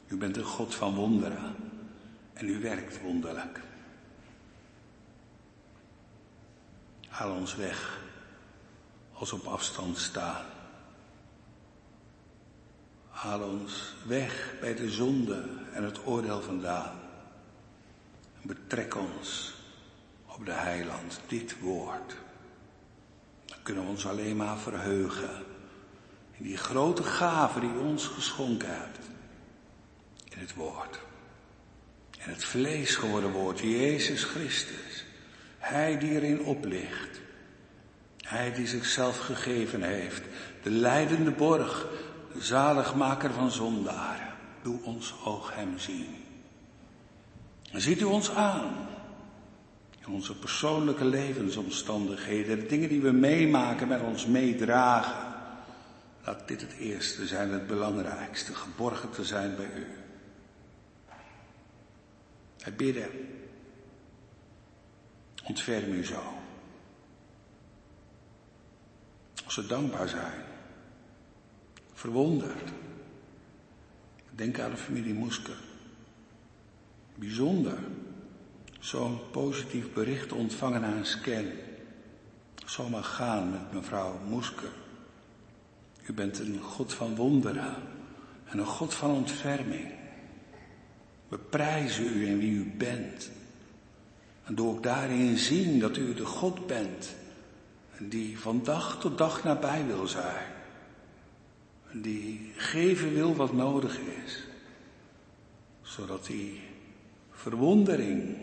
U bent een God van wonderen. En u werkt wonderlijk. Haal ons weg als op afstand staan. Haal ons weg bij de zonde en het oordeel vandaan. En betrek ons op de heiland, dit woord. Dan kunnen we ons alleen maar verheugen in die grote gave die ons geschonken hebt. In het woord. En het vlees geworden woord, Jezus Christus. Hij die erin oplicht. Hij die zichzelf gegeven heeft, de leidende borg, de zaligmaker van zondaren. Doe ons oog hem zien. Ziet u ons aan in onze persoonlijke levensomstandigheden, de dingen die we meemaken, met ons meedragen. Laat dit het eerste zijn, het belangrijkste, geborgen te zijn bij u. Wij bidden. Ontferm u zo. Als we dankbaar zijn. Verwonderd. Denk aan de familie Moesker. Bijzonder. Zo'n positief bericht ontvangen aan een scan. Zomaar gaan met mevrouw Moesker. U bent een God van wonderen en een God van ontferming. We prijzen u in wie u bent. En doe ook daarin zien dat u de God bent. Die van dag tot dag nabij wil zijn. Die geven wil wat nodig is. Zodat die verwondering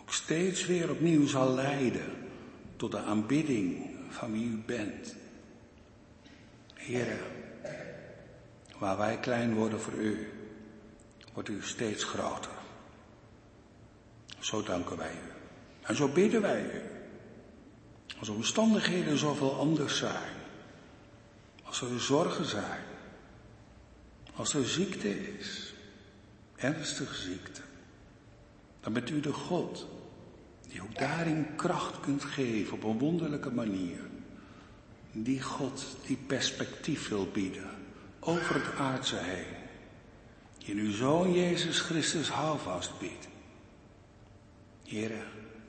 ook steeds weer opnieuw zal leiden tot de aanbidding van wie u bent. Heren, waar wij klein worden voor u, wordt u steeds groter. Zo danken wij u. En zo bidden wij u. Als omstandigheden zoveel anders zijn. Als er zorgen zijn. Als er ziekte is. Ernstige ziekte. Dan bent u de God die ook daarin kracht kunt geven op een wonderlijke manier. Die God die perspectief wil bieden over het aardse heen. Die in uw Zoon Jezus Christus houvast biedt. Here,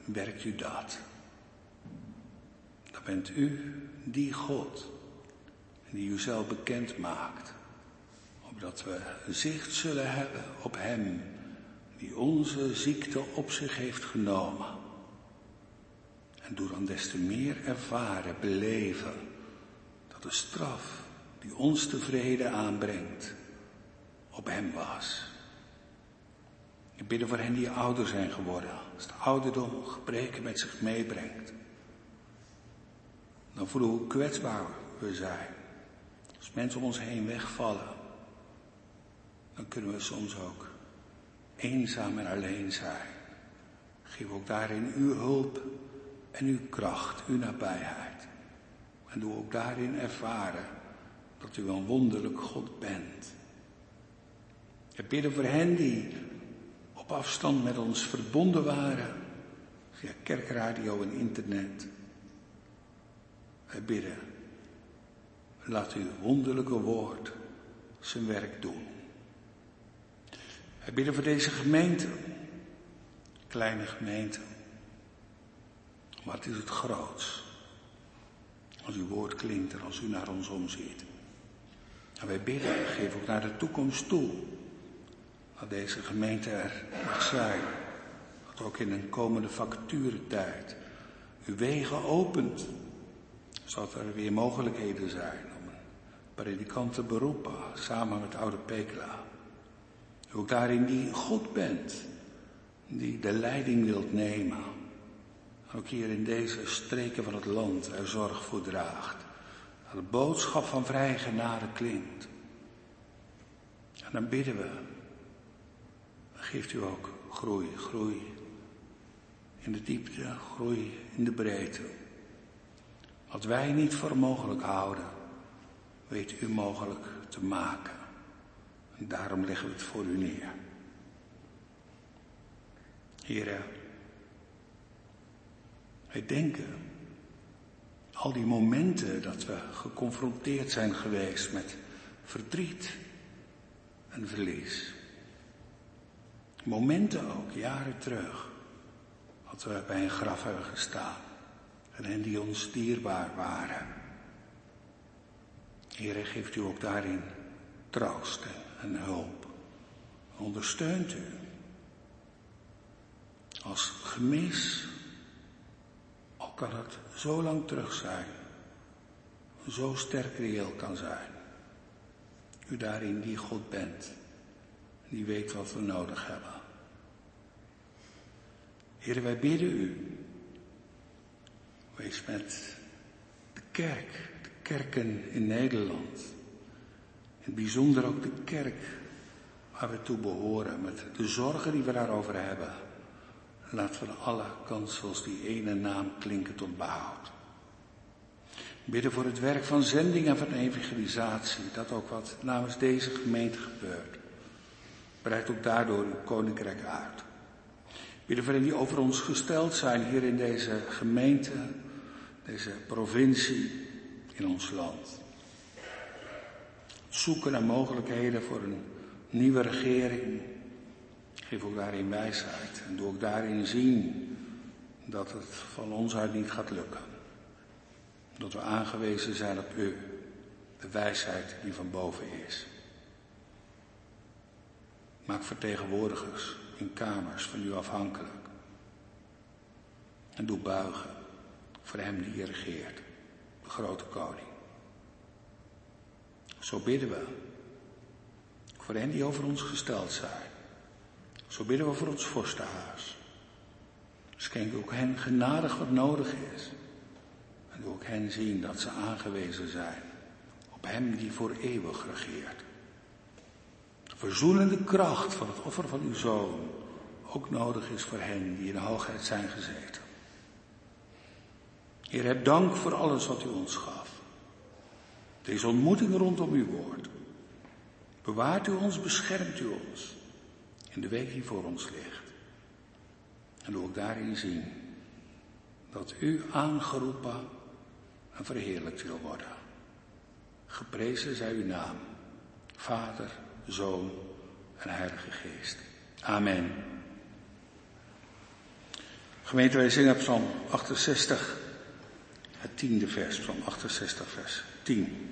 werkt u dat. Bent u die God die u zelf bekend maakt. Opdat we zicht zullen hebben op Hem die onze ziekte op zich heeft genomen. En doe dan des te meer ervaren, beleven, dat de straf die ons tevreden aanbrengt, op hem was. Ik bid voor hen die ouder zijn geworden, als de ouderdom gebreken met zich meebrengt. Dan voelen we hoe kwetsbaar we zijn. Als mensen om ons heen wegvallen, dan kunnen we soms ook eenzaam en alleen zijn. Geef ook daarin uw hulp en uw kracht, uw nabijheid. En doe ook daarin ervaren dat u een wonderlijk God bent. We bidden voor hen die op afstand met ons verbonden waren, via kerkradio en internet. Wij bidden, laat uw wonderlijke woord zijn werk doen. Wij bidden voor deze gemeente, kleine gemeente. Maar het is het groots. Als uw woord klinkt en als u naar ons omziet. En wij bidden, geef ook naar de toekomst toe. Dat deze gemeente er mag zijn. Dat ook in een komende vacaturetijd uw wegen opent. Zodat er weer mogelijkheden zijn om een predikant te beroepen samen met oude Pekela. Ook daarin die God bent, die de leiding wilt nemen. Ook hier in deze streken van het land er zorg voor draagt. Dat de boodschap van vrije genade klinkt. En dan bidden we. Geeft u ook groei, groei in de diepte, groei in de breedte. Wat wij niet voor mogelijk houden, weet u mogelijk te maken. En daarom leggen we het voor u neer. Heren, wij denken al die momenten dat we geconfronteerd zijn geweest met verdriet en verlies. Momenten ook, jaren terug, dat we bij een graf hebben gestaan en hen die ons dierbaar waren. Heer, geeft u ook daarin troost en hulp. Ondersteunt u. Als gemis, al kan het zo lang terug zijn, zo sterk reëel kan zijn. U daarin die God bent, die weet wat we nodig hebben. Heer, wij bidden u. Wees met de kerk, de kerken in Nederland. In het bijzonder ook de kerk waar we toe behoren, met de zorgen die we daarover hebben. Laten we alle kansels die ene naam klinken tot behoud. Bidden voor het werk van zending en van evangelisatie, dat ook wat namens deze gemeente gebeurt. Breidt ook daardoor uw koninkrijk uit. Bidden voor hen die over ons gesteld zijn hier in deze gemeente, deze provincie, in ons land. Zoeken naar mogelijkheden voor een nieuwe regering. Geef ook daarin wijsheid en doe ook daarin zien dat het van ons uit niet gaat lukken. Dat we aangewezen zijn op u, de wijsheid die van boven is. Maak vertegenwoordigers in kamers van u afhankelijk. En doe buigen voor hem die hier regeert, de grote koning. Zo bidden we voor hen die over ons gesteld zijn. Zo bidden we voor ons vorstenhuis. Schenk ook hen genadig wat nodig is. En doe ook hen zien dat ze aangewezen zijn op hem die voor eeuwig regeert. De verzoenende kracht van het offer van uw zoon ook nodig is voor hen die in de hoogheid zijn gezeten. Heer, heb dank voor alles wat u ons gaf. Deze ontmoeting rondom uw woord. Bewaart u ons, beschermt u ons in de week die voor ons ligt. En ook daarin zien dat u aangeroepen en verheerlijkt wil worden. Geprezen zij uw naam, Vader, Zoon en Heilige Geest. Amen. Gemeente, wij zingen Psalm 68, het tiende vers, Psalm 68, vers 10.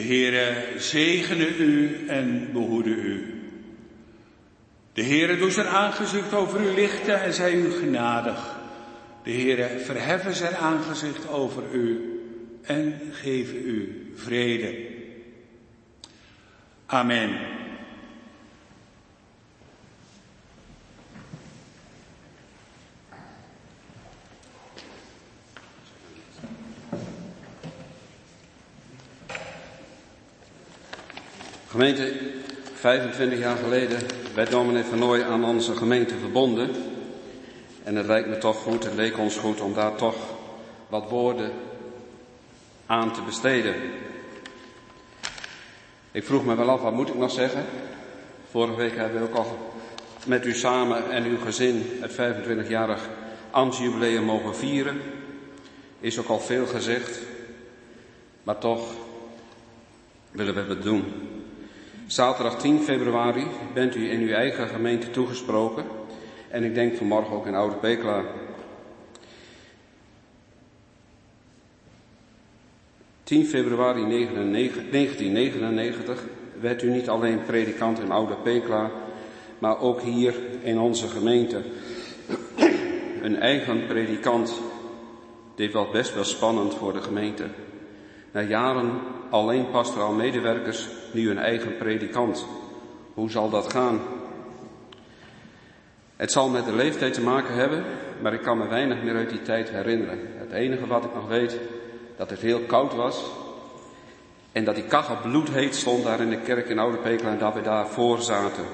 De Heere zegene u en behoede u. De Heere doet zijn aangezicht over u lichten en zij u genadig. De Heere verheffen zijn aangezicht over u en geven u vrede. Amen. Gemeente, 25 jaar geleden werd dominee Van Nooy aan onze gemeente verbonden. En het lijkt me toch goed, het leek ons goed om daar toch wat woorden aan te besteden. Ik vroeg me wel af, wat moet ik nog zeggen? Vorige week hebben we ook al met u samen en uw gezin het 25-jarig ambtsjubileum mogen vieren. Is ook al veel gezegd, maar toch willen we het doen. Zaterdag 10 februari bent u in uw eigen gemeente toegesproken En ik denk vanmorgen ook in Oude Pekela. 10 februari 1999 werd u niet alleen predikant in Oude Pekela, maar ook hier in onze gemeente. Een eigen predikant. Dit was best wel spannend voor de gemeente. Na jaren alleen pastoraal medewerkers, nu een eigen predikant. Hoe zal dat gaan? Het zal met de leeftijd te maken hebben, maar ik kan me weinig meer uit die tijd herinneren. Het enige wat ik nog weet, dat het heel koud was en dat die kachel bloedheet stond daar in de kerk in Oude Pekel en dat we daar voor zaten.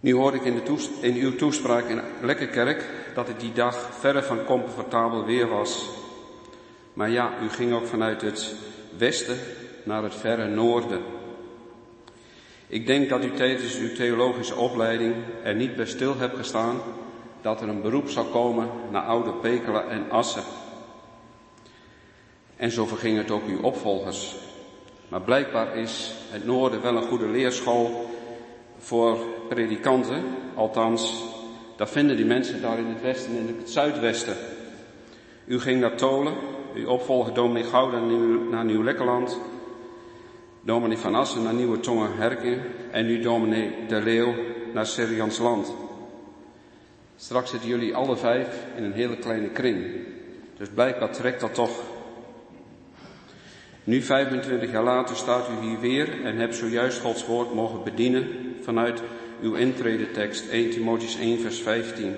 Nu hoorde ik in, de in uw toespraak in Lekkerkerk dat het die dag verre van comfortabel weer was. Maar ja, u ging ook vanuit het westen naar het verre noorden. Ik denk dat u tijdens uw theologische opleiding er niet bij stil hebt gestaan dat er een beroep zou komen naar Oude Pekela en Assen. En zo verging het ook uw opvolgers. Maar blijkbaar is het noorden wel een goede leerschool voor predikanten. Althans, dat vinden die mensen daar in het westen en in het zuidwesten. U ging naar Tolen, uw opvolger dominee Gouden naar Nieuw-Lekkerland, dominee Van Assen naar Nieuwe Tongen Herken en nu dominee De Leeuw naar Land. Straks zitten jullie alle vijf in een hele kleine kring. Dus blijkbaar trekt dat toch nu 25 jaar later staat u hier weer en hebt zojuist Gods woord mogen bedienen vanuit uw intredetekst 1 Timotheus 1 vers 15.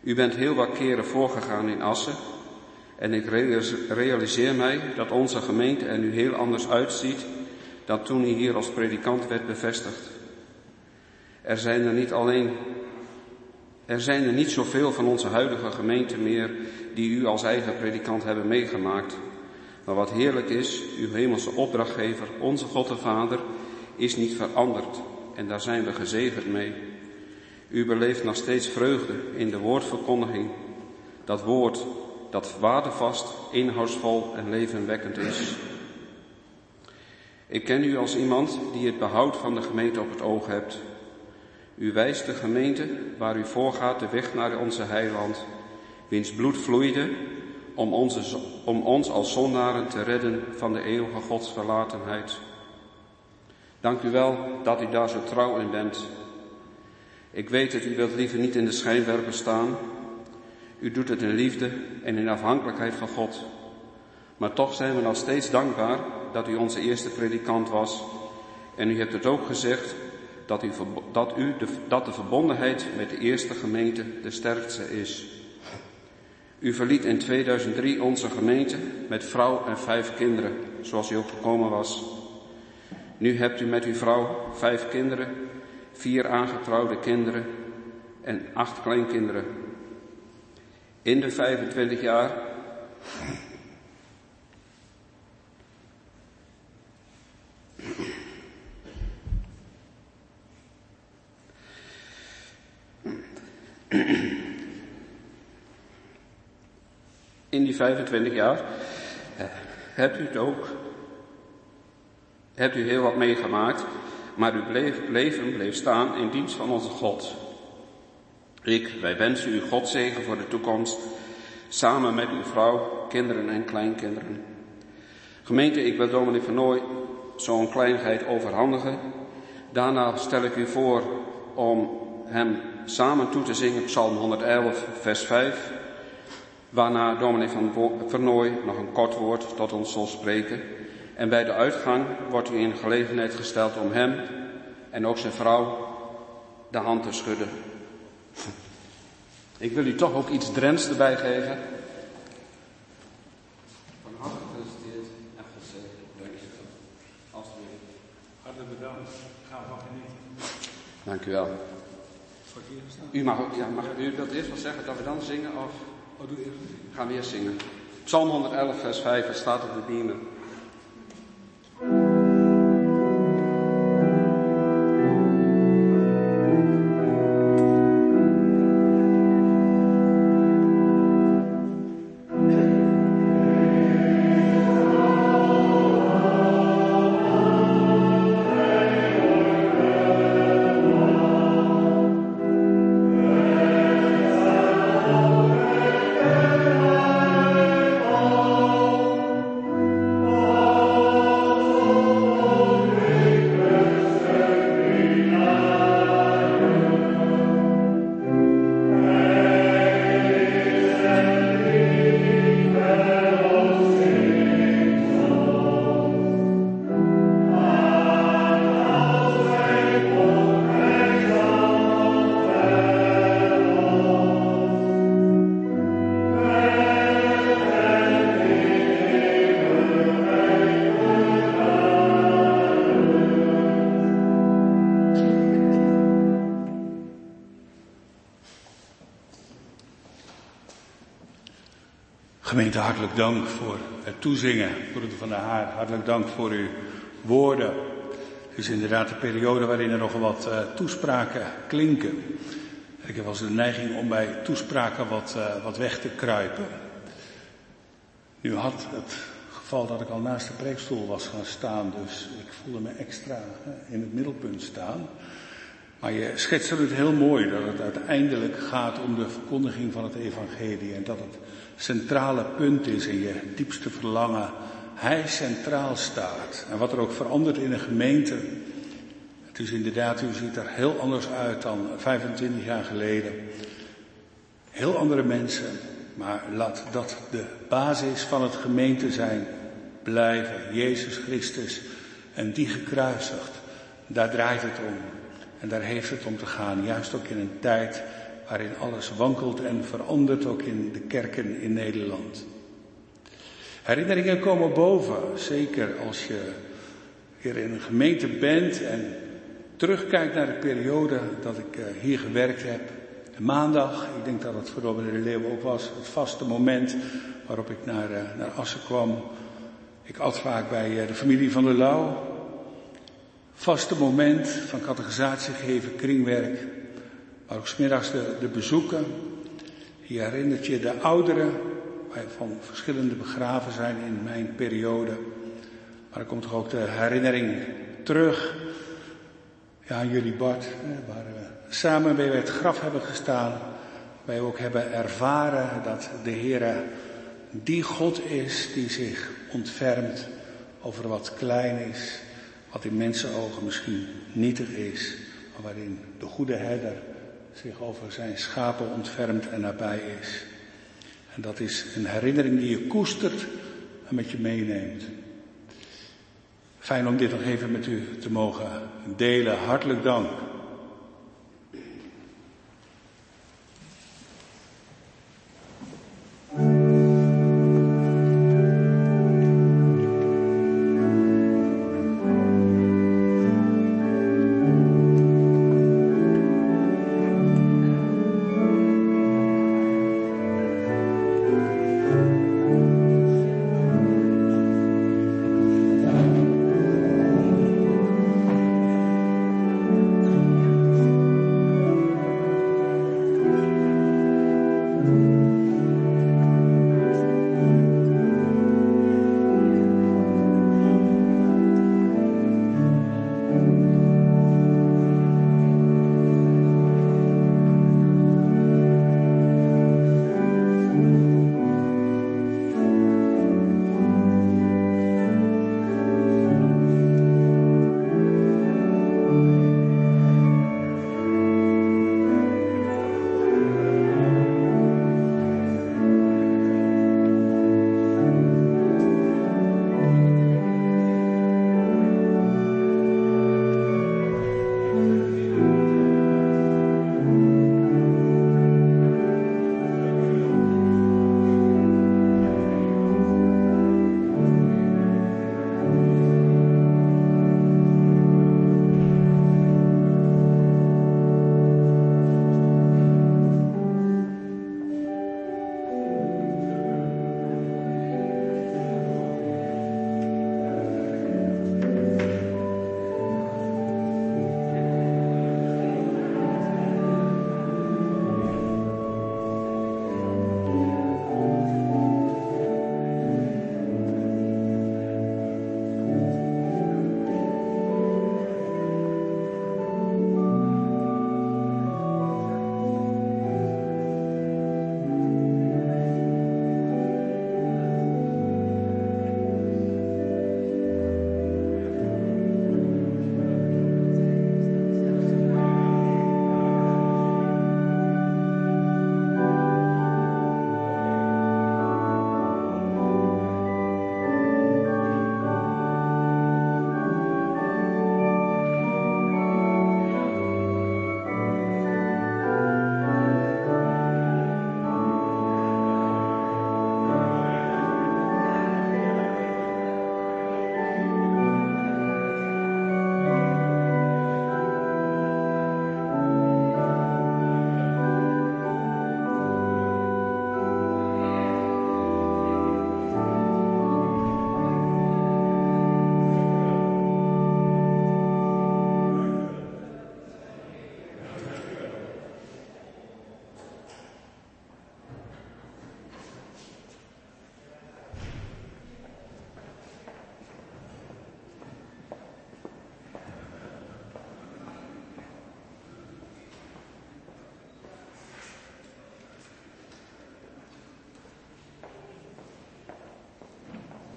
U bent heel wat keren voorgegaan in Assen en ik realiseer mij dat onze gemeente er nu heel anders uitziet dan toen u hier als predikant werd bevestigd. Er zijn er niet alleen, er zijn er niet zoveel van onze huidige gemeente meer die u als eigen predikant hebben meegemaakt. Maar wat heerlijk is, uw hemelse opdrachtgever, onze God de Vader, is niet veranderd en daar zijn we gezegend mee. U beleeft nog steeds vreugde in de woordverkondiging. Dat woord dat waardevast, inhoudsvol en levenwekkend is. Ik ken u als iemand die het behoud van de gemeente op het oog hebt. U wijst de gemeente waar u voorgaat de weg naar onze heiland, wiens bloed vloeide om, om ons als zondaren te redden van de eeuwige godsverlatenheid. Dank u wel dat u daar zo trouw in bent. Ik weet dat u wilt liever niet in de schijnwerper staan. U doet het in liefde en in afhankelijkheid van God. Maar toch zijn we nog steeds dankbaar dat u onze eerste predikant was. En u hebt het ook gezegd dat, u, dat, u de, dat de verbondenheid met de eerste gemeente de sterkste is. U verliet in 2003 onze gemeente met vrouw en vijf kinderen, zoals u ook gekomen was. Nu hebt u met uw vrouw vijf kinderen, vier aangetrouwde kinderen en acht kleinkinderen. In de 25 jaar. In die 25 jaar. Hebt u het ook, hebt u heel wat meegemaakt, maar uw leven bleef staan in dienst van onze God. Ik, wij wensen u God zegen voor de toekomst, samen met uw vrouw, kinderen en kleinkinderen. Gemeente, ik wil dominee van Nooy zo'n kleinigheid overhandigen. Daarna stel ik u voor om hem samen toe te zingen Psalm 111, vers 5. Waarna dominee van Vernooy nog een kort woord tot ons zal spreken. En bij de uitgang wordt u in gelegenheid gesteld om hem en ook zijn vrouw de hand te schudden. Ik wil u toch ook iets Drents erbij geven. Van harte gefeliciteerd en God zegen. Dank je wel. Alsjeblieft. Hartelijk bedankt. Ga van genieten. Dank u wel. U mag, ja, mag u wilt eerst wel zeggen dat we dan zingen of... Oh, doe eerst. Gaan we eerst zingen. Psalm 111, vers 5, het staat op de beamer. Gemeente, hartelijk dank voor het toezingen. Broeder van der Haar, hartelijk dank voor uw woorden. Het is inderdaad een periode waarin er nog wat uh, toespraken klinken. Ik heb wel eens de neiging om bij toespraken wat, uh, wat weg te kruipen. Nu had het geval dat ik al naast de preekstoel was gaan staan, dus ik voelde me extra uh, in het middelpunt staan. Maar je schetst het heel mooi dat het uiteindelijk gaat om de verkondiging van het evangelie en dat het centrale punt is in je diepste verlangen. Hij centraal staat. En wat er ook verandert in een gemeente. Het is inderdaad, u ziet er heel anders uit dan 25 jaar geleden. Heel andere mensen. Maar laat dat de basis van het gemeente zijn. Blijven. Jezus Christus. En die gekruisigd. Daar draait het om. En daar heeft het om te gaan. Juist ook in een tijd waarin alles wankelt en verandert, ook in de kerken in Nederland. Herinneringen komen boven, zeker als je hier in een gemeente bent en terugkijkt naar de periode dat ik eh, hier gewerkt heb. Maandag, ik denk dat het voor Robert de ook was, het vaste moment waarop ik naar, eh, naar Assen kwam. Ik at vaak bij eh, de familie van der Lauw. Vaste moment van categorisatie geven, kringwerk. Maar ook smiddags de, de bezoeken. Je herinnert je de ouderen, van verschillende begraven zijn in mijn periode. Maar er komt toch ook de herinnering terug. Ja, aan jullie Bart, waar we samen bij het graf hebben gestaan. Wij ook hebben ervaren dat de Heer die God is die zich ontfermt over wat klein is, wat in mensenogen misschien nietig is, maar waarin de goede herder zich over zijn schapen ontfermt en nabij is. En dat is een herinnering die je koestert en met je meeneemt. Fijn om dit nog even met u te mogen delen. Hartelijk dank